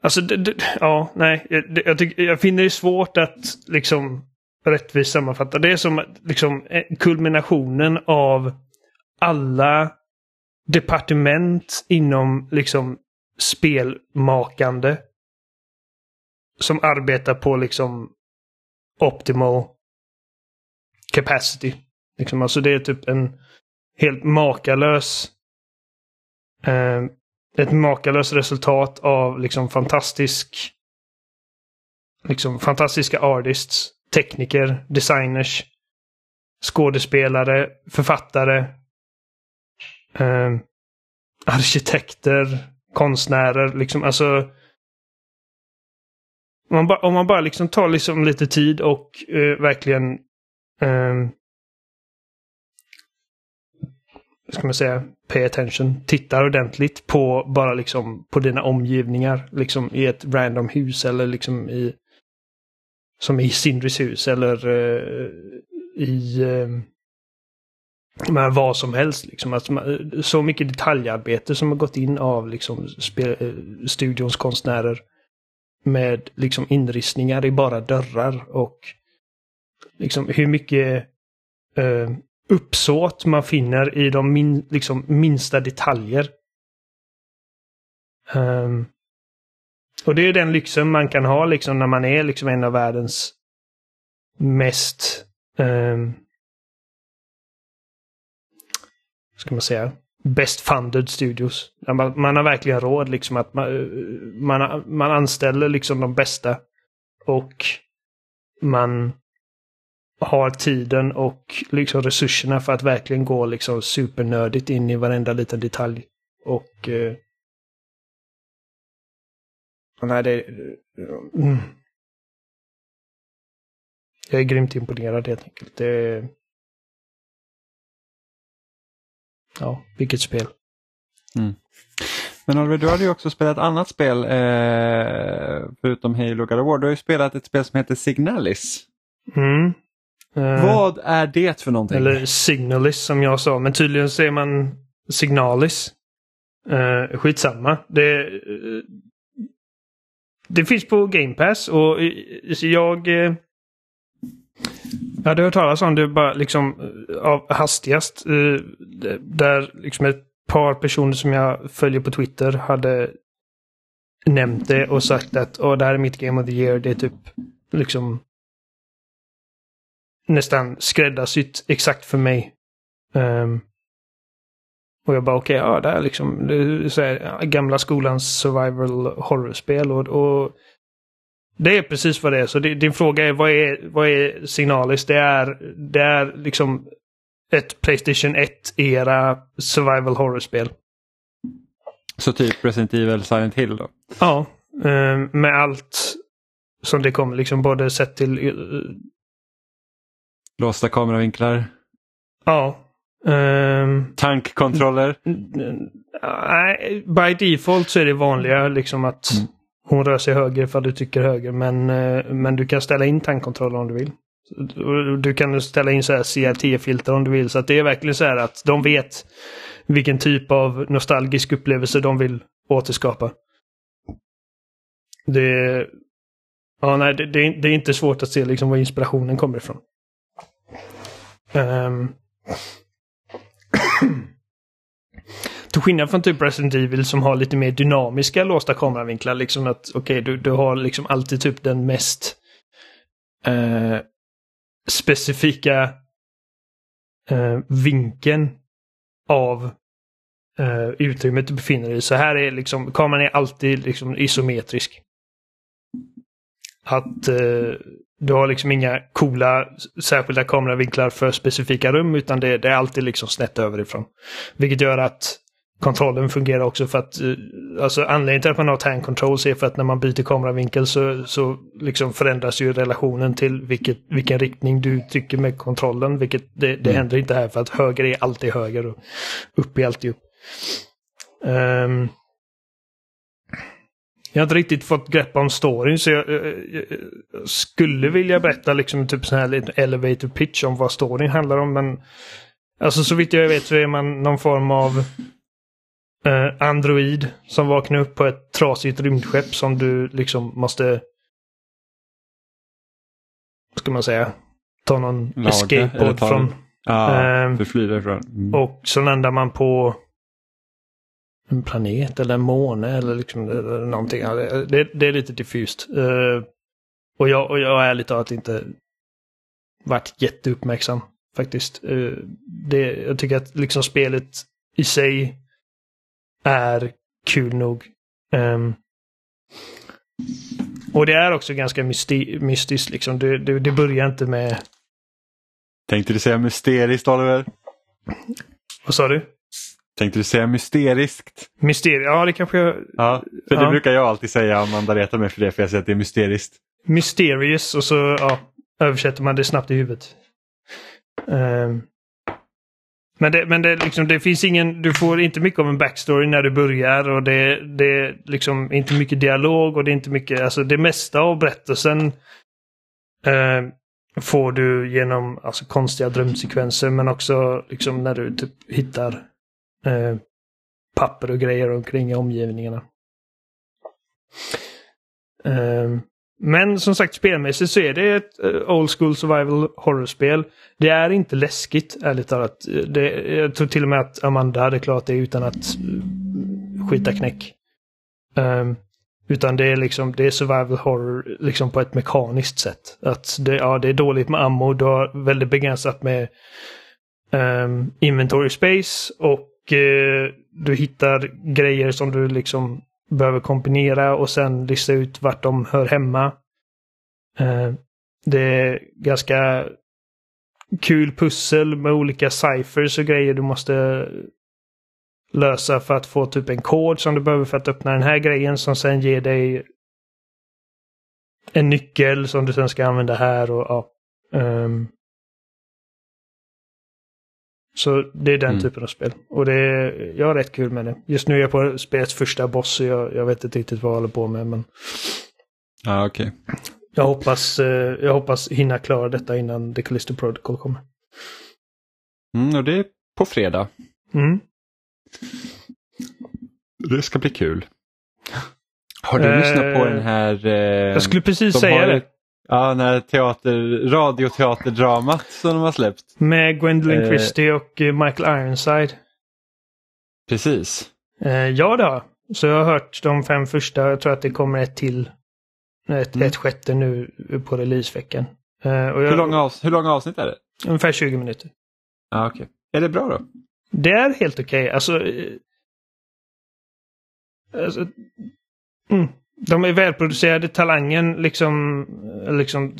Alltså, det, det, ja, nej. Jag, jag, tycker, jag finner det svårt att liksom rättvist sammanfatta. Det är som liksom eh, kulminationen av alla departement inom liksom spelmakande. Som arbetar på liksom optimal capacity. Liksom, alltså det är typ en helt makalös eh, ett makalöst resultat av liksom fantastisk liksom fantastiska artists, tekniker, designers, skådespelare, författare, eh, arkitekter, konstnärer. Liksom, alltså, om man bara, om man bara liksom tar liksom lite tid och eh, verkligen eh, ska man säga, pay attention, tittar ordentligt på bara liksom på dina omgivningar. Liksom i ett random hus eller liksom i som i Sindris hus eller eh, i eh, men vad som helst. Liksom. Att man, så mycket detaljarbete som har gått in av liksom, eh, studions konstnärer. Med liksom inristningar i bara dörrar och liksom hur mycket eh, uppsåt man finner i de min, liksom, minsta detaljer. Um, och det är den lyxen man kan ha liksom när man är liksom en av världens mest um, ska man säga, best funded studios. Man, man har verkligen råd liksom att man, man, man anställer liksom de bästa. Och man har tiden och liksom resurserna för att verkligen gå liksom supernördigt in i varenda liten detalj. Och... Eh, nej, det... Mm. Jag är grymt imponerad helt enkelt. Det, ja, vilket spel. Mm. Men Oliver, du hade ju också spelat ett annat spel eh, förutom Halo God of War. Du har ju spelat ett spel som heter Signalis. Mm. Eh, Vad är det för någonting? Eller Signalis som jag sa, men tydligen säger man Signalis. Eh, skitsamma. Det, eh, det finns på Game Pass och jag... Ja, jag hade hört talas om det bara liksom eh, av hastigast. Eh, där liksom ett par personer som jag följer på Twitter hade nämnt det och sagt att Åh, det här är mitt Game of the Year. Det är typ liksom nästan skräddarsytt exakt för mig. Um, och jag bara okej, okay, ja det är liksom det är så här, gamla skolans survival horrorspel och, och det är precis vad det är. Så din fråga är vad är, vad är Signalis? Det är, det är liksom ett Playstation 1-era survival horror-spel. Så typ Resident Evil Silent Hill då? Ja, eh, med allt som det kommer. Liksom både sett till... Eh, Låsta kameravinklar? Ja. Um, Tankkontroller? Nej, by default så är det vanliga liksom att mm hon rör sig höger ifall du tycker höger. Men, eh, men du kan ställa in tankkontrollen om du vill. Du kan ställa in så här CRT-filter om du vill. Så att det är verkligen så här att de vet vilken typ av nostalgisk upplevelse de vill återskapa. Det, ja, nej, det, det, är inte svårt att se liksom var inspirationen kommer ifrån. Um, till skillnad från typ Resident Evil som har lite mer dynamiska låsta kameravinklar. Liksom att okej, okay, du, du har liksom alltid typ den mest eh, specifika eh, vinkeln av eh, utrymmet du befinner dig i. Så här är liksom, kameran är alltid liksom isometrisk. Att eh, du har liksom inga coola särskilda kameravinklar för specifika rum utan det, det är alltid liksom snett överifrån. Vilket gör att kontrollen fungerar också för att eh, alltså anledningen till att man har tank controls är för att när man byter kameravinkel så, så liksom förändras ju relationen till vilket, vilken riktning du trycker med kontrollen. Vilket det, det mm. händer inte här för att höger är alltid höger och upp är alltid upp. Um, jag har inte riktigt fått grepp om storyn så jag, jag, jag skulle vilja berätta liksom typ sån här elevator pitch om vad storyn handlar om men Alltså så vitt jag vet så är man någon form av eh, Android som vaknar upp på ett trasigt rymdskepp som du liksom måste... Ska man säga? Ta någon Laga, escape från. Ja, eh, förfly därifrån. Mm. Och så landar man på en planet eller en måne eller liksom eller någonting. Det, det, är lite diffust. Uh, och, jag, och jag är ärligt talat inte varit jätteuppmärksam faktiskt. Uh, det, jag tycker att liksom spelet i sig är kul nog. Um, och det är också ganska mysti mystiskt liksom. Det, det, det, börjar inte med... Tänkte du säga mysteriskt Oliver? Vad sa du? Tänkte du säga mysteriskt? Mysteriskt, ja det kanske jag... Ja, för det brukar jag alltid säga om Amanda retar mig för det, för jag säger att det är mysteriskt. Mysterious och så ja, översätter man det snabbt i huvudet. Um, men, det, men det, liksom, det finns ingen, du får inte mycket av en backstory när du börjar och det, det är liksom inte mycket dialog och det är inte mycket, alltså det mesta av berättelsen eh, får du genom alltså, konstiga drömsekvenser men också liksom när du typ hittar eh, papper och grejer omkring i omgivningarna. Eh, men som sagt spelmässigt så är det ett eh, old school survival horror-spel. Det är inte läskigt, ärligt talat. Det, jag tror till och med att Amanda hade klarat det utan att eh, skita knäck. Um, utan det är liksom, det är survival horror liksom på ett mekaniskt sätt. Att det, ja, det är dåligt med ammo, du har väldigt begränsat med um, inventory space och uh, du hittar grejer som du liksom behöver kombinera och sen lista ut vart de hör hemma. Eh, det är ganska kul pussel med olika ciphers och grejer du måste lösa för att få typ en kod som du behöver för att öppna den här grejen som sen ger dig en nyckel som du sen ska använda här och ja. Um, så det är den mm. typen av spel. Och det är, jag har rätt kul med det. Just nu är jag på spelets första boss så jag, jag vet inte riktigt vad jag håller på med. Men... Ja, okej. Okay. Jag hoppas, eh, jag hoppas hinna klara detta innan The Callisto Protocol kommer. Mm, och det är på fredag. Mm. Det ska bli kul. Har du eh, lyssnat på den här... Eh, jag skulle precis säga det. Ja, den här teater, radioteaterdramat som de har släppt. Med Gwendolyn eh, Christie och eh, Michael Ironside. Precis. Eh, ja, det har Så jag har hört de fem första. Jag tror att det kommer ett till. Ett, mm. ett sjätte nu på releaseveckan. Eh, jag, hur, långa hur långa avsnitt är det? Ungefär 20 minuter. Ja, okej. Okay. Är det bra då? Det är helt okej. Okay. Alltså, eh, alltså mm, de är välproducerade. Talangen liksom, liksom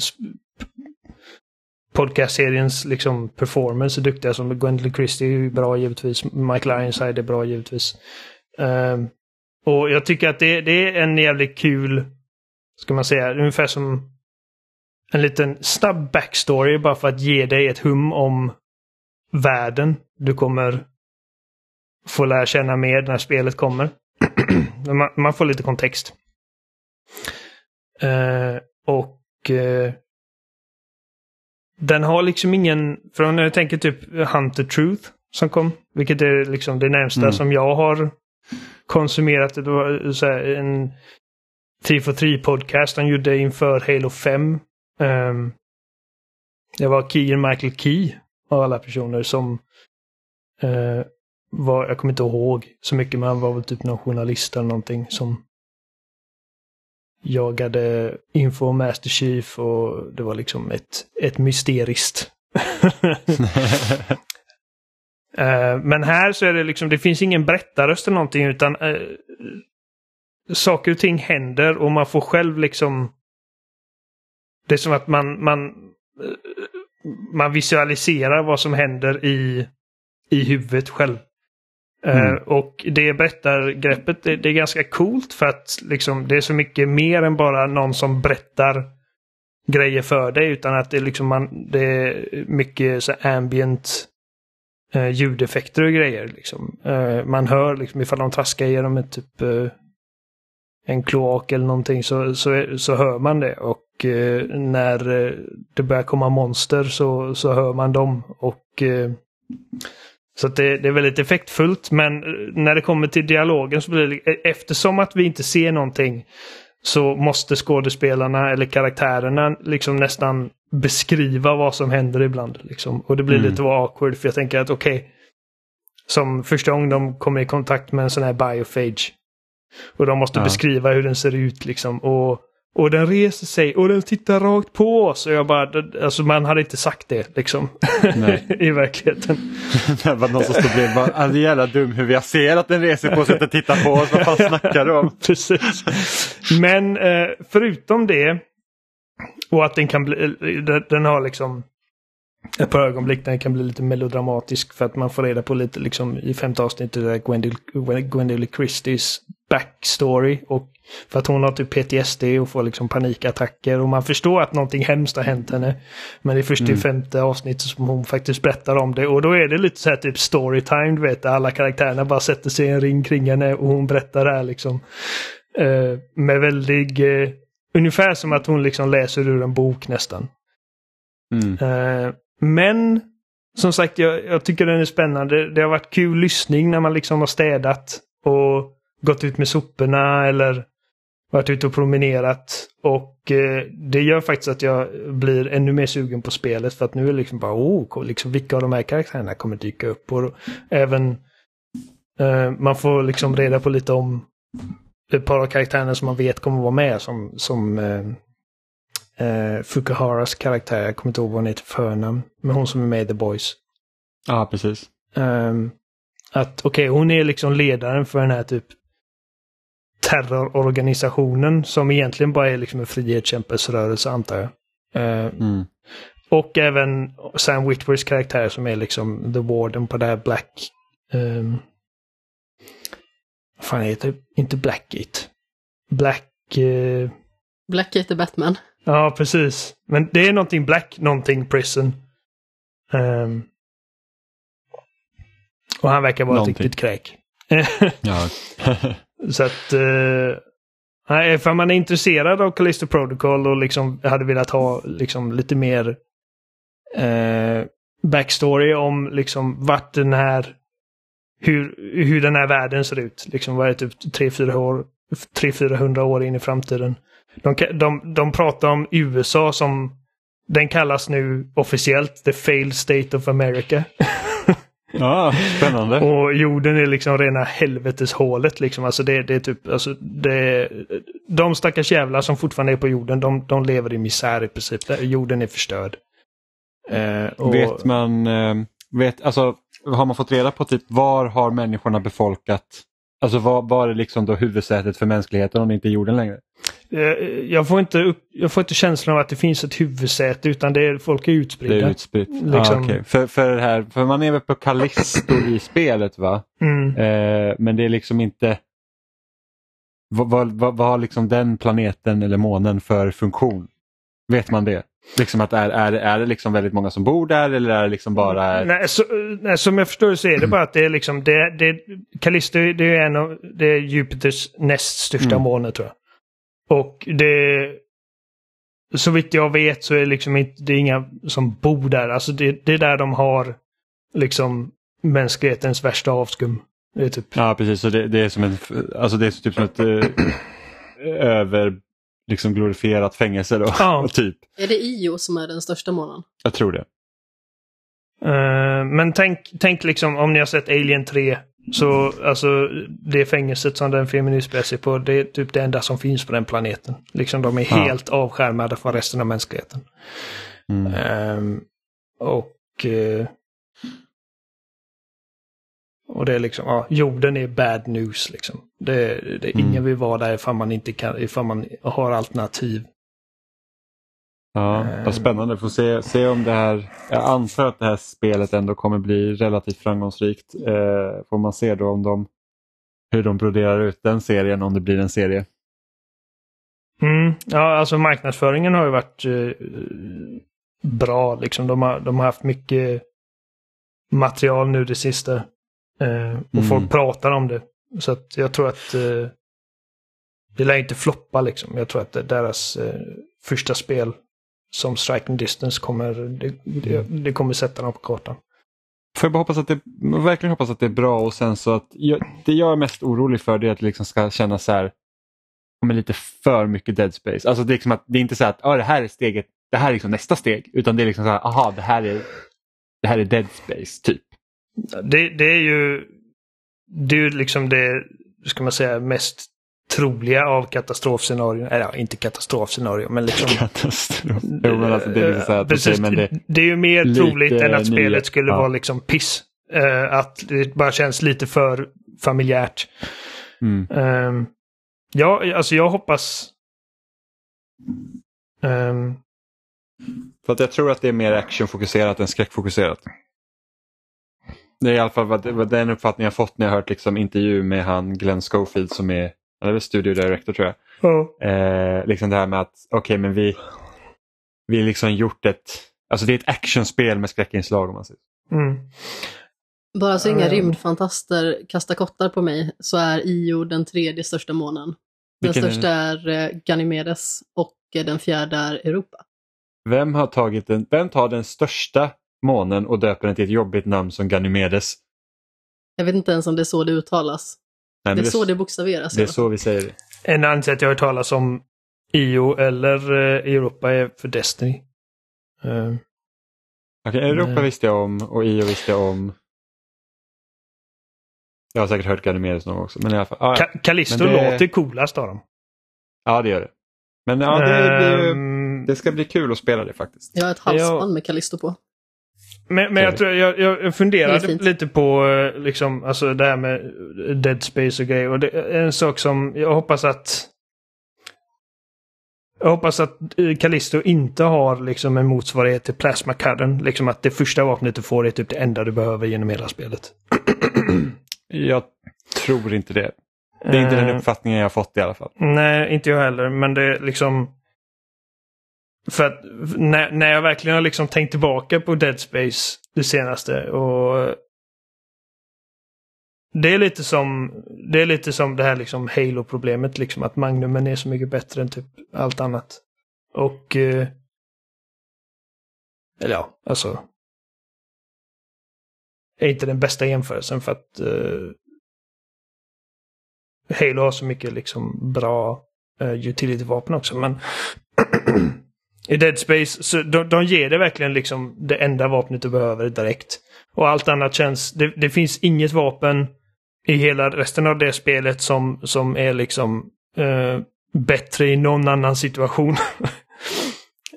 podcastseriens liksom performance är duktiga. Som Gwendolyn Christie är bra givetvis. Michael Ironside är bra givetvis. Um, och jag tycker att det, det, är en jävligt kul, ska man säga, ungefär som en liten snabb backstory bara för att ge dig ett hum om världen du kommer få lära känna mer när spelet kommer. man, man, får lite kontext. Uh, och uh, den har liksom ingen, för om jag tänker typ Hunter Truth som kom, vilket är liksom det närmsta mm. som jag har konsumerat. Det var så här, en 3 for 3 podcast han gjorde inför Halo 5. Um, ehm, det var Keegan Michael Key av alla personer som uh, var, jag kommer inte ihåg så mycket, men han var väl typ någon journalist eller någonting som jagade info om Master Chief och det var liksom ett, ett mysteriskt. uh, men här så är det liksom, det finns ingen berättarröst eller någonting utan uh, saker och ting händer och man får själv liksom det är som att man, man, uh, man visualiserar vad som händer i, i huvudet själv. Eh, mm. och det berättargreppet, det, det är ganska coolt för att liksom, det är så mycket mer än bara någon som berättar grejer för dig. Utan att det, liksom man, det är mycket så ambient eh, ljudeffekter och grejer. Liksom. Eh, man hör liksom ifall de traskar genom ett typ en kloak eller någonting så, så, så hör man det. Och när det börjar komma monster så, så hör man dem. Och så det, det, är väldigt effektfullt men när det kommer till dialogen så blir det eftersom att vi inte ser någonting så måste skådespelarna eller karaktärerna liksom nästan beskriva vad som händer ibland. Liksom. Och det blir mm. lite awkward för jag tänker att okej, okay, som första gången de kommer i kontakt med en sån här biofage. Och de måste ja. beskriva hur den ser ut liksom. Och och den reser sig och den tittar rakt på oss. Och jag bara, alltså man hade inte sagt det liksom. I verkligheten. det var någon som stod bredvid bara, är alltså, jävla dum hur jag ser att den reser på sig och tittar på oss. Vad fan snackar du om? Precis. Men eh, förutom det och att den kan bli, eh, den har liksom ett par ögonblick där den kan bli lite melodramatisk för att man får reda på lite liksom i femte avsnittet Gwendolyn Christies backstory och för att hon har typ PTSD och får liksom panikattacker och man förstår att någonting hemskt har hänt henne. Men det är först mm. i femte avsnittet som hon faktiskt berättar om det och då är det lite så här typ storytime, du vet, alla karaktärerna bara sätter sig i en ring kring henne och hon berättar det här liksom. Uh, med väldigt uh, ungefär som att hon liksom läser ur en bok nästan. Mm. Eh, men som sagt, jag, jag tycker den är spännande. Det har varit kul lyssning när man liksom har städat och gått ut med soporna eller varit ute och promenerat. Och eh, det gör faktiskt att jag blir ännu mer sugen på spelet för att nu är det liksom bara oh, liksom, vilka av de här karaktärerna kommer dyka upp? Och även eh, man får liksom reda på lite om ett par av karaktärerna som man vet kommer vara med som, som eh, eh, Fukuharas karaktär, jag kommer inte ihåg vad hon heter för förnamn, men hon som är med i The Boys. Ja, precis. Um, att okej, okay, hon är liksom ledaren för den här typ terrororganisationen som egentligen bara är liksom en frihetskämpesrörelse antar jag. Uh, mm. Och även Sam Witwers karaktär som är liksom The Warden på det här Black... Um, vad fan heter det? Inte Blackgate. Black... Uh... Blackgate är Batman. Ja, precis. Men det är någonting Black, någonting Prison. Um, och han verkar vara någonting. ett riktigt kräk. ja. Så att... Uh, nej, för man är intresserad av Callisto Protocol och liksom hade velat ha liksom lite mer eh, backstory om liksom vart den här... Hur, hur den här världen ser ut. Liksom vad är det, typ 300-400 år, 300-400 år in i framtiden. De, de, de pratar om USA som den kallas nu officiellt the failed state of America. ja, spännande. Och jorden är liksom rena helveteshålet liksom. Alltså det, det är typ, alltså det, de stackars jävlar som fortfarande är på jorden, de, de lever i misär i princip. Jorden är förstörd. Eh, och... Vet man, eh, vet, alltså har man fått reda på typ var har människorna befolkat Alltså vad, vad är liksom då huvudsätet för mänskligheten om det inte är jorden längre? Eh, jag får, inte upp, jag får inte känslan av att det finns ett huvudsäte utan det är, folk är utspridda. Det är utspritt. Liksom. Ah, okay. för, för, det här, för man är väl på Callisto i spelet va? Mm. Eh, men det är liksom inte... Vad, vad, vad, vad har liksom den planeten eller månen för funktion? Vet man det? Liksom att är, är, är det liksom väldigt många som bor där eller är det liksom bara... Nej, så, nej, som jag förstår så är det bara att det är liksom... Det, det, Callisto det är en av det är Jupiters näst största mm. måne tror jag. Och det... Så vitt jag vet så är det liksom inte, det är inga som bor där. Alltså det, det är där de har liksom mänsklighetens värsta avskum. Det är typ... Ja precis, så det, det är som ett, alltså det är typ som ett äh, över liksom glorifierat fängelse då. Ja. typ. Är det IO som är den största månaden? Jag tror det. Uh, men tänk, tänk liksom om ni har sett Alien 3. Så alltså det fängelset som den filmen utspelar sig på, det är typ det enda som finns på den planeten. Liksom de är ja. helt avskärmade från resten av mänskligheten. Mm. Um, och uh, och det är liksom, ja, jorden är bad news liksom. Det, det mm. Ingen vill vara där ifall man inte kan, ifall man har alternativ. Ja, vad spännande. Får se, se om det här, jag antar att det här spelet ändå kommer bli relativt framgångsrikt. Eh, får man se då om de, hur de broderar ut den serien om det blir en serie. Mm, ja, alltså marknadsföringen har ju varit eh, bra liksom. De har, de har haft mycket material nu det sista. Eh, och mm. folk pratar om det. Så att jag tror att eh, det lär inte floppa liksom. Jag tror att deras eh, första spel som Striking Distance kommer, det, det, mm. det, kommer sätta dem på kartan. Får jag bara hoppas att det, verkligen hoppas att det är bra och sen så att jag, det jag är mest orolig för det är att det liksom ska kännas så här, med lite för mycket dead space. Alltså det är, liksom att, det är inte så att ah, det här är steget, det här är liksom nästa steg, utan det är liksom så här, aha, det här är, det här är dead space typ. Det, det är ju det är liksom det, ska man säga, mest troliga av katastrofscenarion. Eller ja, inte katastrofscenario, men liksom... Katastrof. Jo, men alltså, det, är liksom så här, Precis, men det, det är ju mer troligt än att spelet skulle ja. vara liksom piss. Uh, att det bara känns lite för familjärt. Mm. Um, ja, alltså jag hoppas... Um, för att jag tror att det är mer actionfokuserat än skräckfokuserat. Det är i alla fall vad, vad den uppfattning jag fått när jag hört liksom intervju med han Glenn Schofield som är, han är väl studio director tror jag. Mm. Eh, liksom det här med att okej okay, men vi, vi liksom gjort ett, alltså det är ett actionspel med skräckinslag om man säger mm. Bara så inga uh. rymdfantaster kastar kottar på mig så är IO den tredje största månen. Den Vilken är största är eh, Ganymedes och eh, den fjärde är Europa. Vem, har tagit den, vem tar den största månen och döper den till ett jobbigt namn som Ganymedes? Jag vet inte ens om det är så det uttalas. Nej, det är så det bokstaveras. det är så vi säger det. En annan sätt jag har hört talas om IO eller eh, Europa är för Destiny. Eh, Okej, Europa Nej. visste jag om och IO visste jag om. Jag har säkert hört Ganymedes någon gång också. Men i alla fall, ja, ja. Ka- Callisto Men det- låter coolast av dem. ja, det gör det. Men ja, det, ju, Ehm, det ska bli kul att spela det faktiskt. Jag har ett halsband med Callisto på. Men, men jag, tror, jag, jag funderade lite på eh, liksom, alltså det här med Dead Space och grejer. Och det är en sak som jag hoppas att... Jag hoppas att eh, Callisto inte har liksom en motsvarighet till Plasma Cudden. Liksom att det första vapnet du får är typ det enda du behöver genom hela spelet. Jag tror inte det. Det är inte den Eh, uppfattningen jag har fått i alla fall. Nej, inte jag heller. Men det är liksom... För att när, när jag verkligen har liksom tänkt tillbaka på Dead Space det senaste och... Det är lite som det, är lite som det här liksom Halo-problemet, liksom att Magnumen är så mycket bättre än typ allt annat. Och... Eh, eller ja, alltså... Är inte den bästa jämförelsen för att eh, Halo har så mycket liksom bra eh, utility-vapen också. Men i Dead Space, så de, de ger det verkligen liksom det enda vapnet du behöver direkt. Och allt annat känns, det, det finns inget vapen i hela resten av det spelet som, som är liksom eh, bättre i någon annan situation.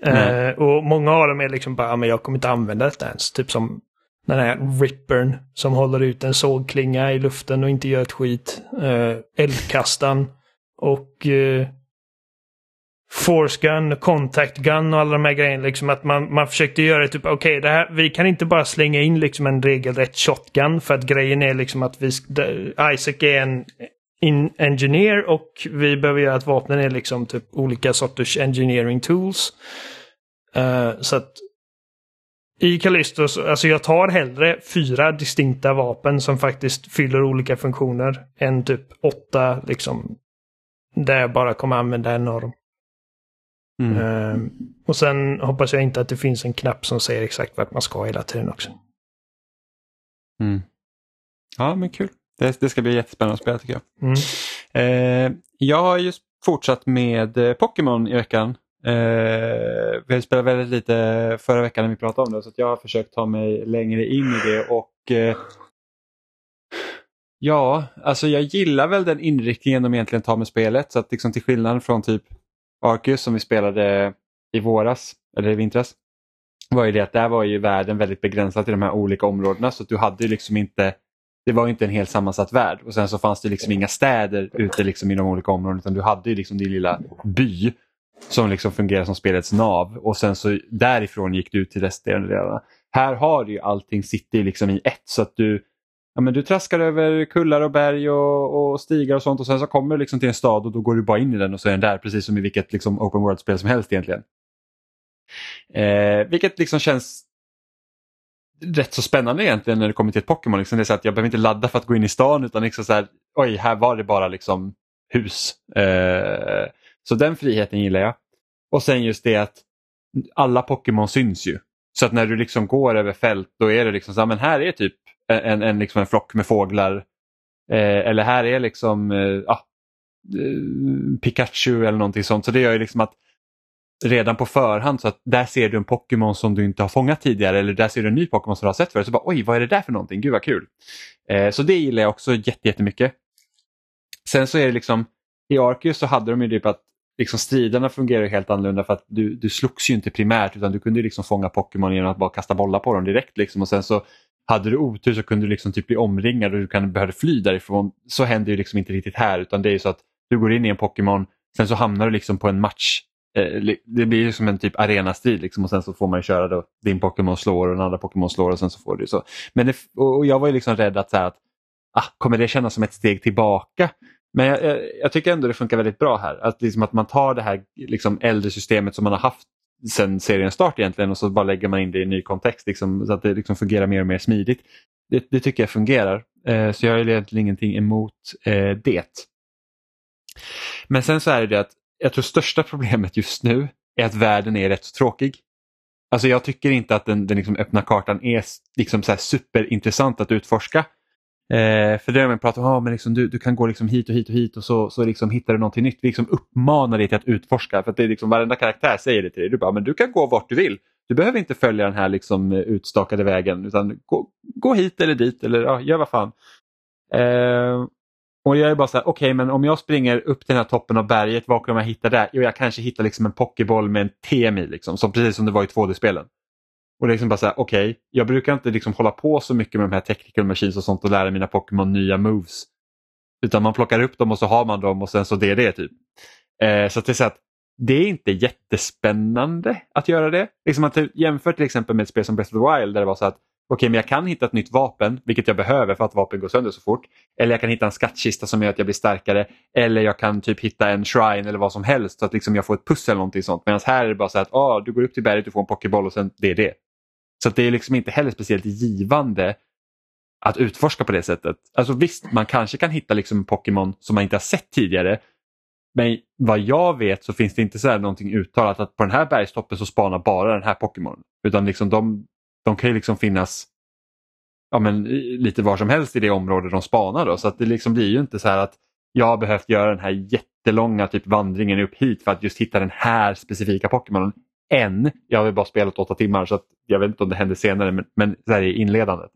Eh, och många av dem är liksom bara, "Ja, men jag kommer inte använda detta ens. Typ som den här rippern som håller ut en sågklinga i luften och inte gör ett skit. Eh, eldkastan och eh, force gun, contact gun och alla de här grejerna. Liksom att man, man försökte göra typ, okej, det här, vi kan inte bara slänga in liksom en regelrätt shotgun för att grejen är liksom att vi, Isaac är en in engineer och vi behöver göra att vapnen är liksom typ olika sorters engineering tools. Uh, så att i Callistos, alltså jag tar hellre fyra distinkta vapen som faktiskt fyller olika funktioner än typ åtta liksom där jag bara kommer använda en av dem. Mm. Eh, och sen hoppas jag inte att det finns en knapp som säger exakt vart man ska hela tiden också. Mm. Ja, men kul. Det, det ska bli jättespännande att spela tycker jag. Mm. Eh, jag har just fortsatt med eh, Pokémon i veckan. Eh, vi spelade väldigt lite förra veckan när vi pratade om det så jag har försökt ta mig längre in i det och eh, Ja, alltså jag gillar väl den inriktningen de egentligen tar med spelet så att liksom till skillnad från typ Arcus som vi spelade i våras eller i vintras var ju det att där var ju världen väldigt begränsad till de här olika områdena så att du hade ju liksom inte det var ju inte en helt sammansatt värld och sen så fanns det liksom inga städer ute liksom i de olika områdena utan du hade ju liksom din lilla by som liksom fungerar som spelets nav och sen så därifrån gick du ut till resterande delarna. Här har du ju allting sitter liksom i ett så att du Ja, men du traskar över kullar och berg och, och stigar och sånt och sen så kommer du liksom till en stad och då går du bara in i den och så är den där precis som i vilket liksom, open world-spel som helst egentligen. Eh, vilket liksom känns rätt så spännande egentligen när det kommer till ett Pokémon. Liksom det är så att jag behöver inte ladda för att gå in i stan utan liksom så här, oj, här var det bara liksom hus. Eh, så den friheten gillar jag. Och sen just det att alla Pokémon syns ju. Så att när du liksom går över fält då är det liksom så här, men här är typ en, en, liksom en flock med fåglar. Eh, eller här är liksom eh, ah, eh, Pikachu eller någonting sånt. Så det gör ju liksom att redan på förhand så att där ser du en Pokémon som du inte har fångat tidigare eller där ser du en ny Pokémon som du har sett förut. Så bara oj, vad är det där för någonting? Gud vad kul. Eh, så det gillar jag också jättemycket. Sen så är det liksom i Arceus så hade de ju typ att liksom striderna fungerar helt annorlunda för att du, du slogs ju inte primärt utan du kunde liksom fånga Pokémon genom att bara kasta bollar på dem direkt. Liksom. Och sen så hade du otur så kunde du liksom typ bli omringad och du kan behöva fly därifrån. Så händer ju liksom inte riktigt här utan det är så att du går in i en Pokémon, sen så hamnar du liksom på en match. Eh, Det blir ju som en typ arenastrid liksom, och sen så får man ju köra då din Pokémon slår och den andra Pokémon slår och sen så får du så. Men det, och jag var ju liksom rädd att, så här, att ah, kommer det kännas som ett steg tillbaka? Men jag, jag, jag tycker ändå det funkar väldigt bra här. Att, liksom att man tar det här liksom, äldre systemet som man har haft sen serien start egentligen och så bara lägger man in det i en ny kontext liksom, så att det liksom fungerar mer och mer smidigt. Det, det tycker jag fungerar. Eh, så jag har egentligen ingenting emot eh, det. Men sen så är det att jag tror största problemet just nu är att världen är rätt så tråkig. Alltså jag tycker inte att den, den liksom öppna kartan är liksom så superintressant att utforska. Eh, för det är man pratar om, ah, men liksom du, du kan gå liksom hit och hit och hit och så, så liksom hittar du någonting nytt. Vi liksom uppmanar dig till att utforska för att det är liksom varenda karaktär säger det till dig. Du bara, men du kan gå vart du vill. Du behöver inte följa den här liksom eh, utstakade vägen utan gå, gå hit eller dit eller ja, gör vad fan. Eh, och jag är bara så här, okej okay, men om jag springer upp till den här toppen av berget, vad kommer jag hitta där? Jo, jag kanske hittar liksom en pokéboll med en TM i, liksom, som, precis som det var i 2D-spelen. Och liksom bara så här, okej, okay, jag brukar inte liksom hålla på så mycket med de här technical machines och sånt och lära mina Pokémon nya moves. Utan man plockar upp dem och så har man dem och sen så det är det typ. Eh, så att det är så att det är inte jättespännande att göra det. Liksom att jämför till exempel med ett spel som Breath of the Wild där det var så att okej, men jag kan hitta ett nytt vapen, vilket jag behöver för att vapen går sönder så fort. Eller jag kan hitta en skattkista som gör att jag blir starkare. Eller jag kan typ hitta en shrine eller vad som helst så att liksom jag får ett pussel eller någonting sånt. Medan här är det bara så att ah, du går upp till berget, du får en pokéboll och sen det är det. Så det är liksom inte heller speciellt givande att utforska på det sättet. Alltså visst, man kanske kan hitta liksom en Pokémon som man inte har sett tidigare. Men vad jag vet så finns det inte så här någonting uttalat att på den här bergstoppen så spanar bara den här Pokémon. Utan liksom de, de kan ju liksom finnas ja, men, lite var som helst i det område de spanar. Då. Så att det liksom blir ju inte så här att jag har behövt göra den här jättelånga typ vandringen upp hit för att just hitta den här specifika Pokémonen. Än. Jag har bara spelat åtta timmar så att jag vet inte om det händer senare men, men så här i inledandet.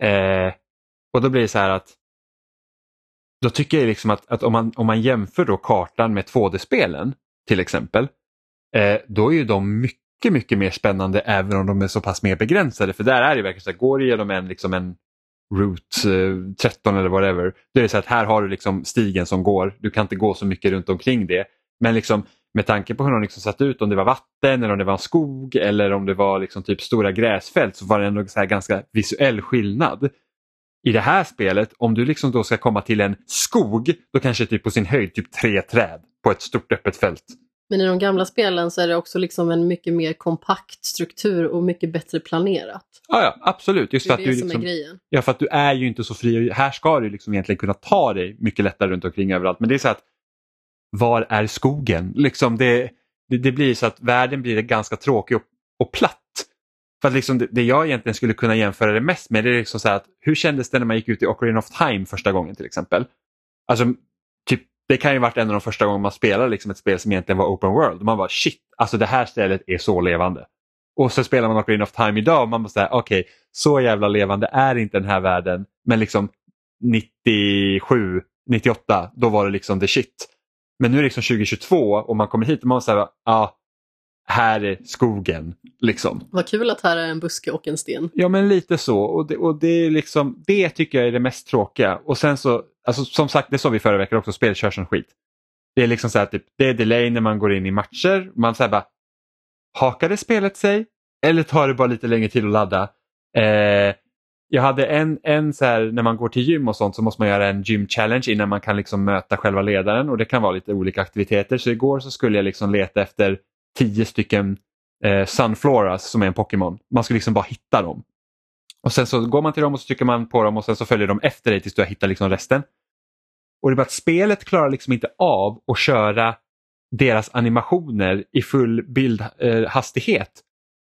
Eh, och då blir det så här att då tycker jag liksom att, att om, man, om man jämför då kartan med 2D-spelen till exempel, eh, då är ju de mycket mycket, mer spännande även om de är så pass mer begränsade. För där är det verkligen så att går du genom en, liksom en Route eh, 13 eller whatever, då är det så att här har du liksom stigen som går. Du kan inte gå så mycket runt omkring det. Men liksom med tanke på hur de liksom satt ut, om det var vatten eller om det var en skog eller om det var liksom typ stora gräsfält så var det ändå så ganska visuell skillnad. I det här spelet, om du liksom då ska komma till en skog, då kanske typ på sin höjd typ tre träd på ett stort öppet fält. Men i de gamla spelen så är det också liksom en mycket mer kompakt struktur och mycket bättre planerat. Ja, ja absolut. Just det är för det att som du liksom, är grejen. Ja, för att du är ju inte så fri. Här ska du liksom egentligen kunna ta dig mycket lättare runt omkring överallt. Men det är så att var är skogen? Liksom det, det, det blir så att världen blir ganska tråkig och, och platt. För att liksom det, det, jag egentligen skulle kunna jämföra det mest med det är liksom så att hur kändes det när man gick ut i Ocarina of Time första gången till exempel? Alltså typ, det kan ju varit en av de första gångerna man spelar liksom ett spel som egentligen var open world. Man bara shit, alltså det här stället är så levande. Och så spelar man Ocarina of Time idag och man bara säga okej, okay, så jävla levande är inte den här världen. Men liksom 97, 98, då var det liksom the shit. Men nu är det liksom 2022 och man kommer hit och man säger ja, ah, här är skogen. Liksom. Vad kul att här är en buske och en sten. Ja men lite så och det, och det, är liksom, det tycker jag är det mest tråkiga. Och sen så, alltså, som sagt det sa vi förra veckan också, spelet kör som skit. Det är liksom så här, typ, det är delay när man går in i matcher. Man säger bara, hakade spelet sig? Eller tar det bara lite längre tid att ladda? Eh, jag hade en, en så här, när man går till gym och sånt så måste man göra en gym challenge innan man kan liksom möta själva ledaren och det kan vara lite olika aktiviteter. Så igår så skulle jag liksom leta efter tio stycken eh, Sunfloras som är en Pokémon. Man ska liksom bara hitta dem. Och sen så går man till dem och så trycker man på dem och sen så följer de efter dig tills du har hittat liksom resten. Och det är bara att spelet klarar liksom inte av att köra deras animationer i full bildhastighet eh,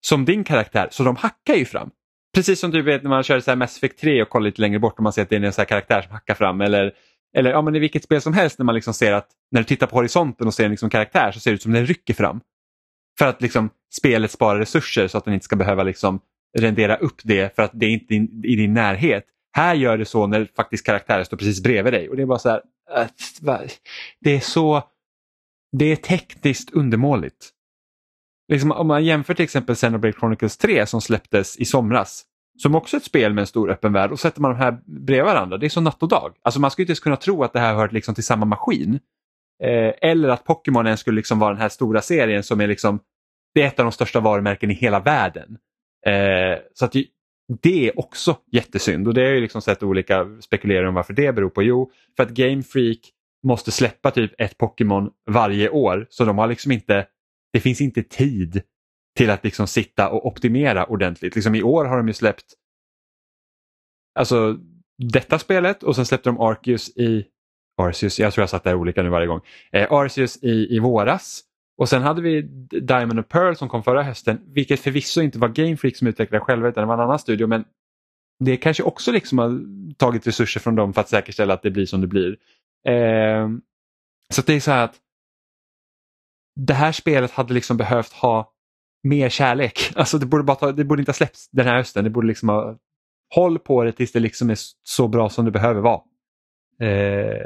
som din karaktär, så de hackar ju fram. Precis som du vet när man kör så här Mass Effect 3 och kollar lite längre bort och man ser att det är en så karaktär som hackar fram eller, eller ja, men i vilket spel som helst när man liksom ser att när du tittar på horisonten och ser en liksom karaktär så ser det ut som den rycker fram. För att liksom spelet sparar resurser så att den inte ska behöva liksom rendera upp det för att det är inte i din närhet. Här gör det så när faktiskt karaktären står precis bredvid dig och det är bara så här. Äh, det är så det är tekniskt undermåligt. Liksom, om man jämför till exempel Xenoblade Chronicles 3 som släpptes i somras som också är ett spel med en stor öppen värld och sätter man de här bredvid varandra, det är som natt och dag. Alltså man skulle inte ens kunna tro att det här hör liksom till samma maskin. Eh, eller att Pokémon ens skulle liksom vara den här stora serien som är liksom det är ett av de största varumärken i hela världen. Eh, så att det är också jättesynd och det har ju liksom sett olika spekuleringar om varför det beror på. Jo, för att Game Freak måste släppa typ ett Pokémon varje år så de har liksom inte, det finns inte tid till att liksom sitta och optimera ordentligt. Liksom I år har de ju släppt alltså detta spelet och sen släppte de Arceus i Arceus, jag tror jag satt där olika nu varje gång. Eh, Arceus i, i våras och sen hade vi Diamond and Pearl som kom förra hösten, vilket förvisso inte var Game Freak som utvecklade själva utan det var en annan studio. Men det kanske också liksom har tagit resurser från dem för att säkerställa att det blir som det blir. Eh, så det är så här att det här spelet hade liksom behövt ha mer kärlek. Alltså det borde, bara ta, det borde inte ha släppts den här hösten. Det borde liksom ha, håll på det tills det liksom är så bra som det behöver vara. Eh,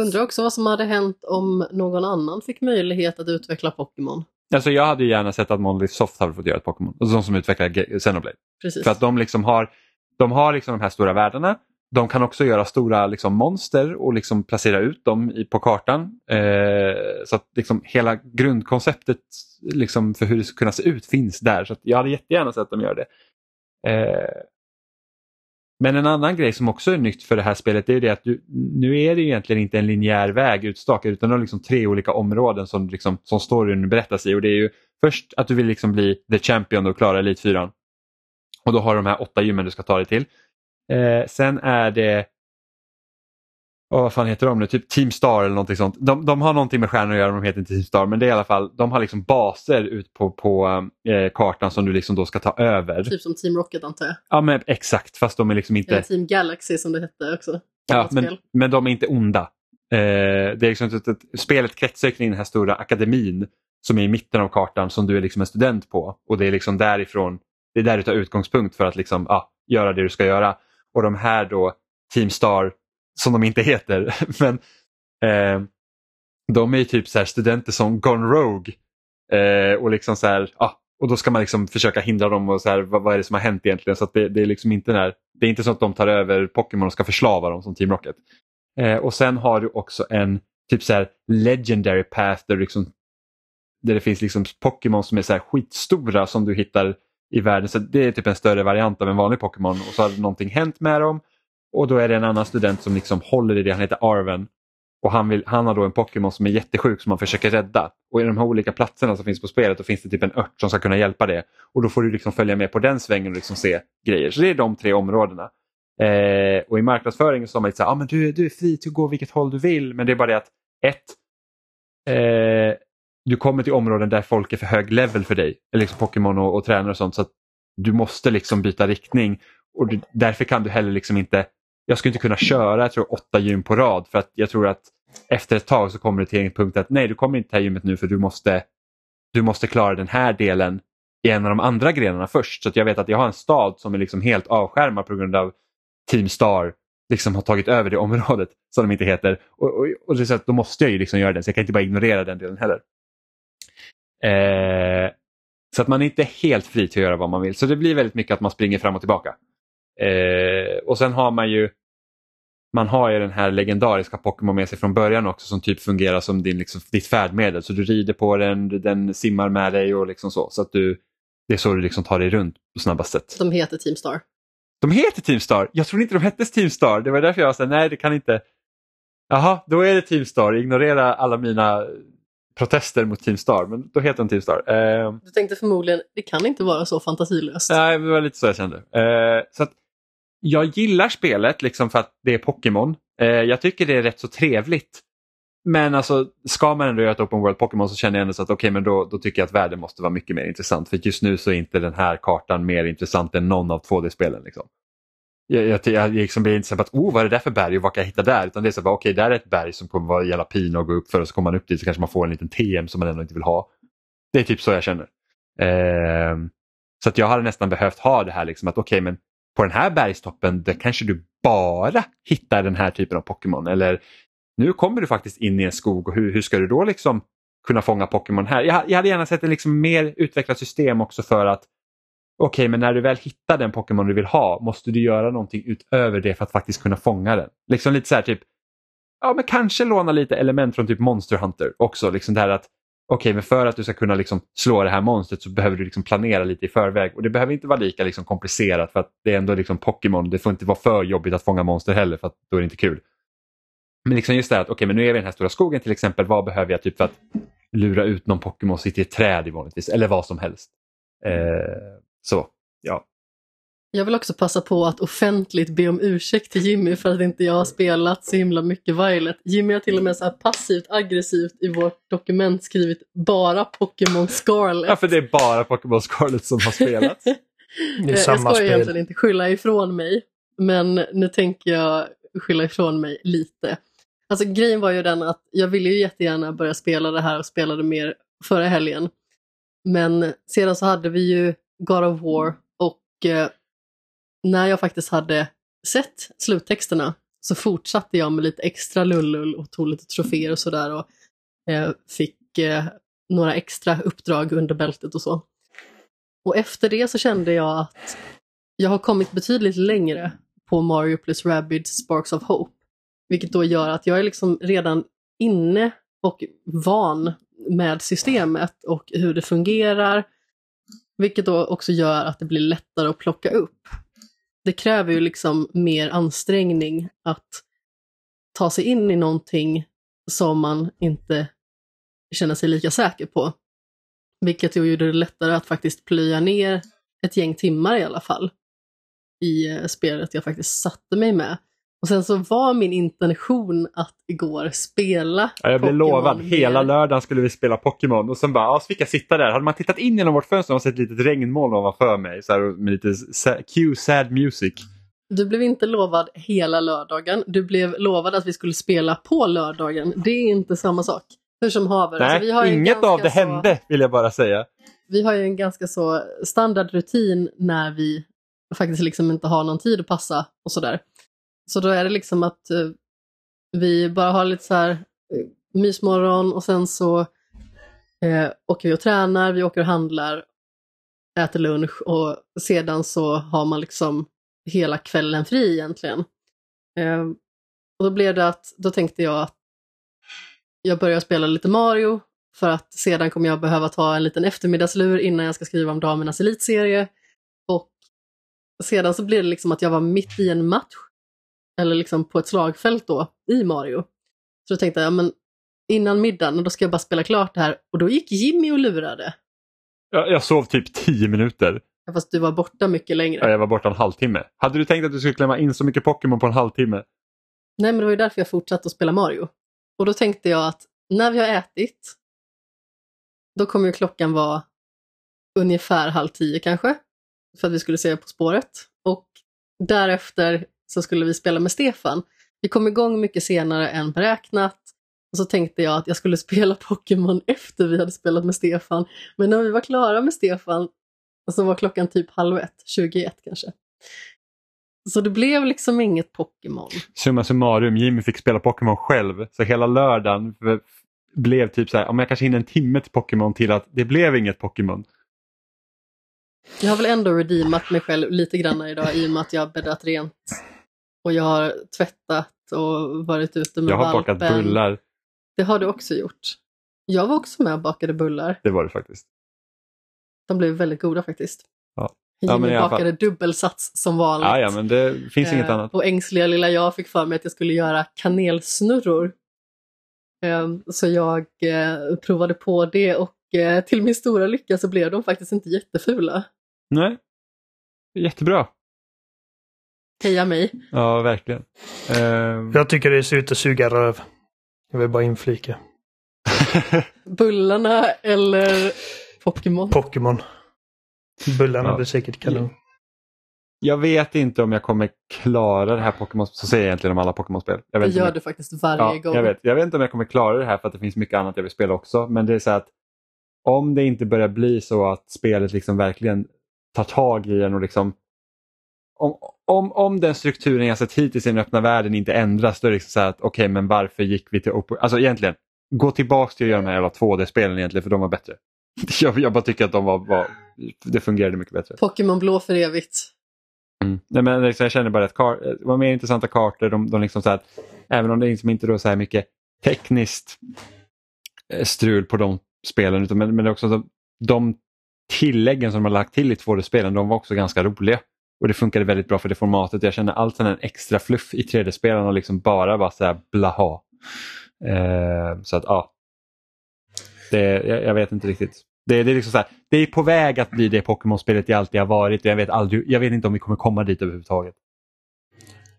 Undrar också vad som hade hänt om någon annan fick möjlighet att utveckla Pokémon. alltså jag hade gärna sett att Monolith Soft hade fått göra ett Pokémon. Alltså de som utvecklar Xenoblade. Precis. För att de liksom har, de har liksom de här stora världarna. De kan också göra stora liksom monster och liksom placera ut dem i, på kartan. Eh, så att liksom hela grundkonceptet liksom för hur det ska kunna se ut finns där. Så att jag hade jättegärna sett dem göra det. Eh, men en annan grej som också är nytt för det här spelet är ju det att du, nu är det egentligen inte en linjär väg utstakad utan det är liksom tre olika områden som, liksom, som storyn berättas i. Och det är ju först att du vill liksom bli the champion och klara Elitfyran. Och då har du de här åtta gymmen du ska ta dig till. Eh, sen är det Åh, vad fan heter de nu? Typ Team Star eller någonting sånt. De, de har någonting med stjärnor att göra, de heter inte Team Star. Men det är i alla fall, de har liksom baser ut på, på eh, kartan som du liksom då ska ta över. Typ som Team Rocket antar jag. Ja men exakt, fast de är liksom inte... Eller Team Galaxy som det hette också. Ja, men, men de är inte onda. Eh, det är liksom ett, ett, spelet kretsar kring den här stora akademin som är i mitten av kartan som du är liksom en student på. Och det är liksom därifrån, det är där du tar utgångspunkt för att liksom, ah, göra det du ska göra. Och de här då, Team Star, som de inte heter, men eh, de är ju typ så här studenter som gone rogue. Eh, och liksom så här, ah, och då ska man liksom försöka hindra dem och så här, vad, vad är det som har hänt egentligen. Så att det, det är liksom inte när, det är inte så att de tar över Pokémon och ska förslava dem som Team Rocket. Eh, och sen har du också en typ så här legendary path där, liksom, där det finns liksom Pokémon som är så här skitstora som du hittar i världen. Så det är typ en större variant av en vanlig Pokémon och så har någonting hänt med dem. Och då är det en annan student som liksom håller i det, han heter Arven. Och han, vill, han har då en Pokémon som är jättesjuk som han försöker rädda. Och i de här olika platserna som finns på spelet då finns det typ en ört som ska kunna hjälpa det. Och då får du liksom följa med på den svängen och liksom se grejer. Så det är de tre områdena. Eh, och i marknadsföringen så sa man lite så här, ah, men du, du är fri till att gå vilket håll du vill. Men det är bara det att ett, eh, du kommer till områden där folk är för hög level för dig. Liksom Pokémon och, och tränare och sånt. Så att du måste liksom byta riktning. Och du, därför kan du heller liksom inte, jag skulle inte kunna köra jag tror, åtta gym på rad. För att jag tror att efter ett tag så kommer det till en punkt att nej du kommer inte till det här gymmet nu för du måste, du måste klara den här delen i en av de andra grenarna först. Så att jag vet att jag har en stad som är liksom helt avskärmad på grund av Team Star liksom har tagit över det området som de inte heter. Och, och, och det så att då måste jag ju liksom göra den så jag kan inte bara ignorera den delen heller. Eh, så att man är inte helt fri till att göra vad man vill. Så det blir väldigt mycket att man springer fram och tillbaka. Eh, och sen har man ju man har ju den här legendariska Pokémon med sig från början också som typ fungerar som din, liksom, ditt färdmedel. Så du rider på den, den simmar med dig och liksom så. så att du, det är så du liksom tar dig runt på snabbast sätt. De heter Team Star. De heter Team Star. Jag trodde inte de hette Team Star. Det var därför jag sa nej det kan inte. Jaha, då är det Team Star. Ignorera alla mina protester mot Team Star. Men då heter de Team Star. Eh, Du tänkte förmodligen, det kan inte vara så fantasilöst. nej, det var lite så jag kände. Eh, så att jag gillar spelet liksom för att det är Pokémon. Eh, jag tycker det är rätt så trevligt. Men alltså, ska man ändå göra ett Open World Pokémon så känner jag ändå så att okej, men då, då tycker jag att världen måste vara mycket mer intressant. För just nu så är inte den här kartan mer intressant än någon av 2D-spelen. Liksom. Jag, jag, jag liksom blir inte så att oh, vad är det där för berg och vad kan jag hitta där? Utan det är så att okej, där är ett berg som kommer vara jävla pin och gå upp för och så kommer man upp dit så kanske man får en liten TM som man ändå inte vill ha. Det är typ så jag känner. Eh, så att jag hade nästan behövt ha det här liksom att okej, men på den här bergstoppen där kanske du bara hittar den här typen av Pokémon. Eller nu kommer du faktiskt in i en skog och hur, hur ska du då liksom kunna fånga Pokémon här? Jag, jag hade gärna sett ett liksom mer utvecklat system också för att okej, men när du väl hittar den Pokémon du vill ha måste du göra någonting utöver det för att faktiskt kunna fånga den. Liksom lite så här typ, ja men kanske låna lite element från typ Monster Hunter också. Liksom det här att okej, men för att du ska kunna liksom slå det här monstret så behöver du liksom planera lite i förväg. Och det behöver inte vara lika liksom komplicerat för att det är ändå liksom Pokémon. Det får inte vara för jobbigt att fånga monster heller för att då är det inte kul. Men liksom just det här att okej, men nu är vi i den här stora skogen till exempel. Vad behöver jag typ för att lura ut någon Pokémon sitter i ett träd i vanligtvis eller vad som helst. Eh, så, ja. Jag vill också passa på att offentligt be om ursäkt till Jimmy för att inte jag har spelat så himla mycket Violet. Jimmy har till och med så här passivt aggressivt i vårt dokument skrivit bara Pokémon Scarlet. Ja, för det är bara Pokémon Scarlet som har spelats. Det är Eh, jag samma ska ju spel. egentligen inte skylla ifrån mig, men nu tänker jag skylla ifrån mig lite. Alltså grejen var ju den att jag ville ju jättegärna börja spela det här och spelade mer förra helgen. Men sedan så hade vi ju God of War och eh, när jag faktiskt hade sett sluttexterna så fortsatte jag med lite extra lullull och tog lite troféer och sådär och eh, fick eh, några extra uppdrag under bältet och så. Och efter det så kände jag att jag har kommit betydligt längre på Mario plus Rabbids Sparks of Hope. Vilket då gör att jag är liksom redan inne och van med systemet och hur det fungerar. Vilket då också gör att det blir lättare att plocka upp. Det kräver ju liksom mer ansträngning att ta sig in i någonting som man inte känner sig lika säker på. Vilket ju gjorde det lättare att faktiskt plöja ner ett gäng timmar i alla fall i eh, spelet jag faktiskt satte mig med. Och sen så var min intention att igår spela Ja, jag blev lovad, hela lördagen skulle vi spela Pokémon och sen bara, ja, så fick jag sitta där. Hade man tittat in genom vårt fönster och sett ett litet regnmoln ovanför mig så här, med lite sa- cue sad music. Du blev inte lovad hela lördagen, du blev lovad att vi skulle spela på lördagen. Det är inte samma sak. Hur som haver. Nej, Alltså, vi har inget av det så- hände vill jag bara säga. Vi har ju en ganska så standardrutin när vi faktiskt liksom inte har någon tid att passa och sådär. Så då är det liksom att eh, vi bara har lite så här eh, mysmorgon och sen så eh, åker vi och tränar, vi åker och handlar, äter lunch och sedan så har man liksom hela kvällen fri egentligen. Eh, och då blev det att, då tänkte jag att jag börjar spela lite Mario för att sedan kommer jag behöva ta en liten eftermiddagslur innan jag ska skriva om damernas elitserie. Och sedan så blev det liksom att jag var mitt i en match, eller liksom på ett slagfält då, i Mario. Så då tänkte jag, ja, men innan middagen, då ska jag bara spela klart det här. Och då gick Jimmy och lurade. Jag, jag sov typ 10 minuter. Fast du var borta mycket längre. Ja, jag var borta en halvtimme. Hade du tänkt att du skulle klämma in så mycket Pokémon på en halvtimme? Nej, men det var ju därför jag fortsatte att spela Mario. Och då tänkte jag att när vi har ätit, då kommer ju klockan vara ungefär halv tio kanske, för att vi skulle se På spåret. Och därefter så skulle vi spela med Stefan. Vi kom igång mycket senare än beräknat. Och så tänkte jag att jag skulle spela Pokémon efter vi hade spelat med Stefan. Men när vi var klara med Stefan så var klockan typ halv ett, 21 kanske. Så det blev liksom inget Pokémon. Summa summarum, Jimmy fick spela Pokémon själv. Så hela lördagen blev typ så här, om jag kanske hinner en timme till Pokémon till att det blev inget Pokémon. Jag har väl ändå redeemat mig själv lite grann idag i och med att jag bäddat rent. Och jag har tvättat och varit ute med Jag har valpen. bakat bullar. Det har du också gjort. Jag var också med och bakade bullar. Det var det faktiskt. De blev väldigt goda faktiskt. Ja. Ja, Jimmy men i alla fall. bakade dubbelsats som vanligt. Ja, ja, men det finns inget Eh, annat. Och ängsliga lilla jag fick för mig att jag skulle göra kanelsnurror. Eh, Så jag eh, provade på det och eh, till min stora lycka så blev de faktiskt inte jättefula. Nej. Jättebra. Heja mig! Ja, verkligen. Eh, Jag tycker det ser ut att suga röv. Jag vill bara inflika. Bullarna eller Pokémon? Pokémon. Bullarna Ja. blir säkert kanon. jag vet inte om jag kommer klara det här Pokémon. Så säger jag egentligen om alla Pokémon-spel. Jag om gör jag- du faktiskt varje Ja, gång. jag vet. Jag vet inte om jag kommer klara det här för att det finns mycket annat jag vill spela också. Men det är så att om det inte börjar bli så att spelet liksom verkligen tar tag i en och liksom om, om, om den strukturen jag sett hittills i den öppna världen inte ändras då är det liksom så här att okej men varför gick vi till open... Alltså egentligen, gå tillbaks till att göra de här jävla 2D-spelen egentligen för de var bättre. Jag, jag bara tycker att de var, var det fungerade mycket bättre. Pokémon blå för evigt. Mm. Nej, men liksom, jag känner bara att kar- det var mer intressanta kartor. De, de liksom så här, även om det liksom inte är så här mycket tekniskt eh, strul på de spelen. Utan, men, men också de, de tilläggen som de har lagt till i 2D-spelen, de var också ganska roliga. Och det funkade väldigt bra för det formatet. Jag känner allt här extra fluff i 3D-spelen och liksom bara var så här blaha. Eh, så att ja. Det, jag, jag vet inte riktigt. Det, det, är liksom så här, det är på väg att bli det Pokémon-spelet det alltid har varit. Jag vet, aldrig, jag vet inte om vi kommer komma dit överhuvudtaget.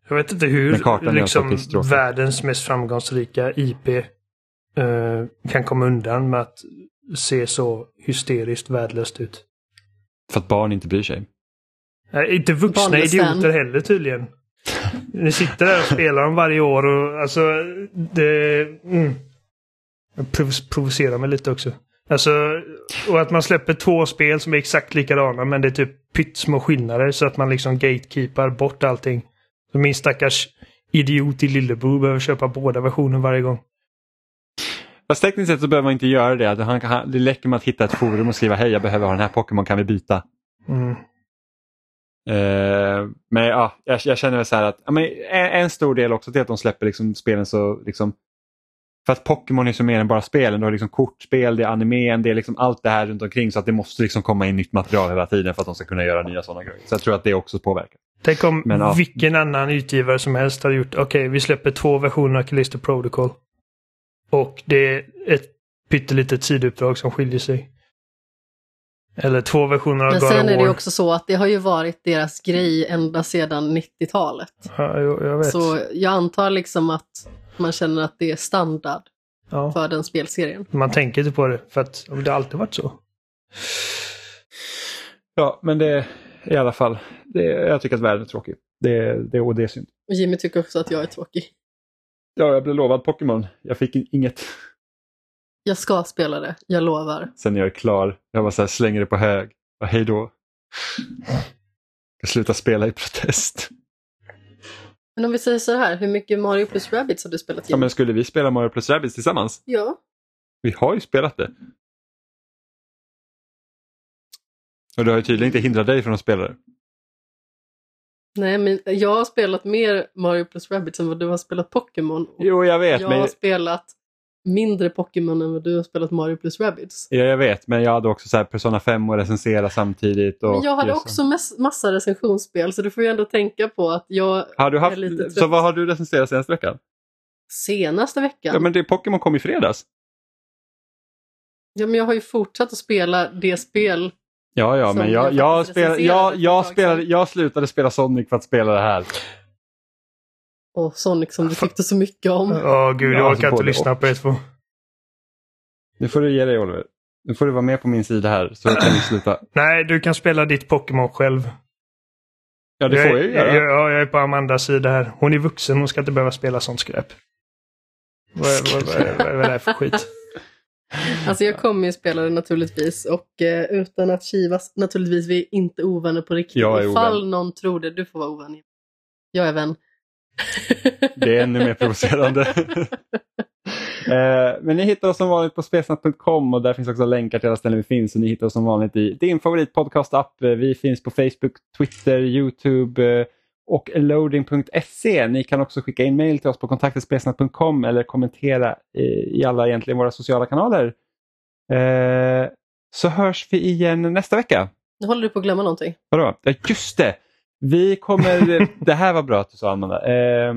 Jag vet inte hur liksom, världens mest framgångsrika IP eh, kan komma undan med att se så hysteriskt värdelöst ut. För att barn inte bryr sig. Nej, inte vuxna Vanlig idioter heller tydligen. Ni sitter där och spelar dem varje år och alltså det... Mm. Jag prov- provocerar mig lite också. Alltså, och att man släpper två spel som är exakt likadana men det är typ pyttesmå skillnader så att man liksom gatekeepar bort allting. Så min stackars idiot i Lillebo behöver köpa båda versioner varje gång. Fast tekniskt sett så behöver man inte göra det. Han, han, det räcker med att hitta ett forum och skriva hej jag behöver ha den här Pokémon, kan vi byta? Mm. Eh, men ja, jag, jag känner väl så här att ja, men en, en stor del också till att de släpper liksom spelen så liksom för att Pokémon är så mer än bara spelen. Du har liksom kortspel, det är animen, det är liksom allt det här runt omkring så att det måste liksom komma in nytt material hela tiden för att de ska kunna göra nya sådana grejer. Så jag tror att det också påverkar. Tänk om Men, ja. vilken annan utgivare som helst hade gjort okej, vi släpper två versioner av Callisto Protocol. Och det är ett pyttelitet sidouppdrag som skiljer sig. Eller två versioner av Men God sen är det också så att det har ju varit deras grej ända sedan 90-talet. Ja, jag vet. Så jag antar liksom att man känner att det är standard ja. för den spelserien. Man tänker inte på det för att det har alltid varit så. Ja, men det i alla fall, det, jag tycker att världen är tråkig. Det, det, och det är synd. Och Jimmy tycker också att jag är tråkig. Ja, jag blev lovad Pokémon. Jag fick inget Jag ska spela det, jag lovar. sen jag är klar. Jag bara här, slänger det på hög. Och hej då. Jag slutar spela i protest. Men om vi säger så här, hur mycket Mario plus Rabbids har du spelat Ja, men skulle vi spela Mario plus Rabbids tillsammans? Ja. Vi har ju spelat det. Och det har ju tydligen inte hindrat dig från att spela det. Nej, men jag har spelat mer Mario plus Rabbids än vad du har spelat Pokémon. Jo, jag vet. jag men... har spelat mindre Pokémon än vad du har spelat Mario plus Rabbids. Ja, jag vet, men jag hade också så Persona 5 och recensera samtidigt. Och Men jag hade också mass- massa recensionsspel så du får ju ändå tänka på att jag Har du är haft... lite trött. Så vad har du recenserat senaste veckan? senaste veckan. Ja, men det Pokémon kom i fredags. Ja, men jag har ju fortsatt att spela det spel. Ja, ja, men jag jag, jag, recenserade jag, jag, spelade, jag slutade spela Sonic för att spela det här. Och Sonic som du tyckte så mycket om. Åh gud, Ja, jag orkar inte lyssna på er två. Nu får du ge dig Oliver. Nu får du vara med på min sida här så kan vi sluta. Nej, du kan spela ditt Pokémon själv. Ja, det får jag ju göra. Ja, jag är på Amandas sida här. Hon är vuxen, hon ska inte behöva spela sånt skräp. Vad, vad, vad, vad, vad är det här för skit? Alltså jag kommer ju spela det naturligtvis och eh, utan att kivas, naturligtvis vi är inte ovänner på riktigt. Jag är Ifall ovän. någon tror det, du får vara ovän. Jag är vän. Det är ännu mer provocerande. Eh, Men ni hittar oss som vanligt på spelsnack.com och där finns också länkar till alla ställen vi finns. Och ni hittar oss som vanligt i din favoritpodcast-app. Eh, Vi finns på Facebook, Twitter, Youtube eh, och loading.se. Ni kan också skicka in mail till oss på kontaktetspelsnack.com eller kommentera eh, i alla egentligen våra sociala kanaler. Eh, Så hörs vi igen nästa vecka. Nu håller du på att glömma någonting. Vadå? Ja, just det! Vi kommer... det här var bra att du sa Amanda. Eh,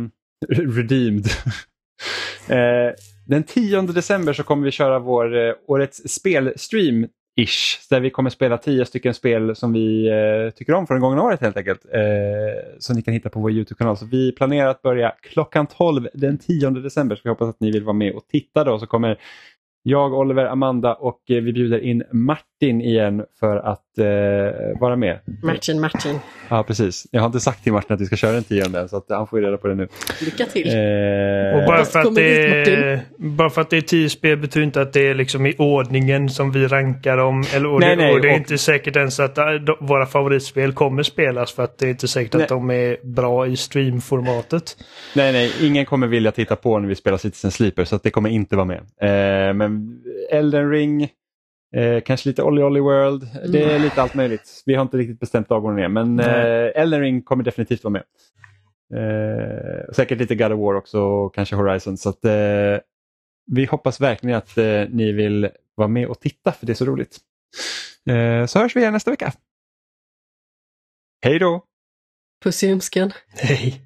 redeemed. eh, den 10 december så kommer vi köra vår eh, årets spelstream ish där vi kommer spela 10 stycken spel som vi eh, tycker om från det gångna året helt enkelt. Eh, som ni kan hitta på vår Youtube-kanal. Så vi planerar att börja klockan 12 den 10 december så vi hoppas att ni vill vara med och titta då. Så kommer jag, Oliver, Amanda och eh, vi bjuder in Martin igen för att eh, vara med. Matchen, matchen. Ja, precis. Jag har inte sagt till Martin att vi ska köra en tionde än så att han får ju reda på det nu. Lycka till. Eh, Och bara för, att det är, bara för att det är tio spel betyder inte att det är liksom i ordningen som vi rankar dem. Eller, och Nej, det, nej, och det är och- inte säkert ens att de, våra favoritspel kommer spelas för att det är inte säkert Nej. att de är bra i streamformatet. Nej, nej, ingen kommer vilja titta på när vi spelar Citizen Sleeper så att det kommer inte vara med. Eh, men Elden Ring, eh, kanske lite Olly Olly World, det är lite allt möjligt. Vi har inte riktigt bestämt dagordningen men Nej. eh, Elden Ring kommer definitivt vara med. Eh, säkert lite God of War också och kanske Horizon. Så att, eh, vi hoppas verkligen att eh, ni vill vara med och titta för det är så roligt. Eh, så hörs vi igen nästa vecka. Hej då! Puss i ömskan. Nej.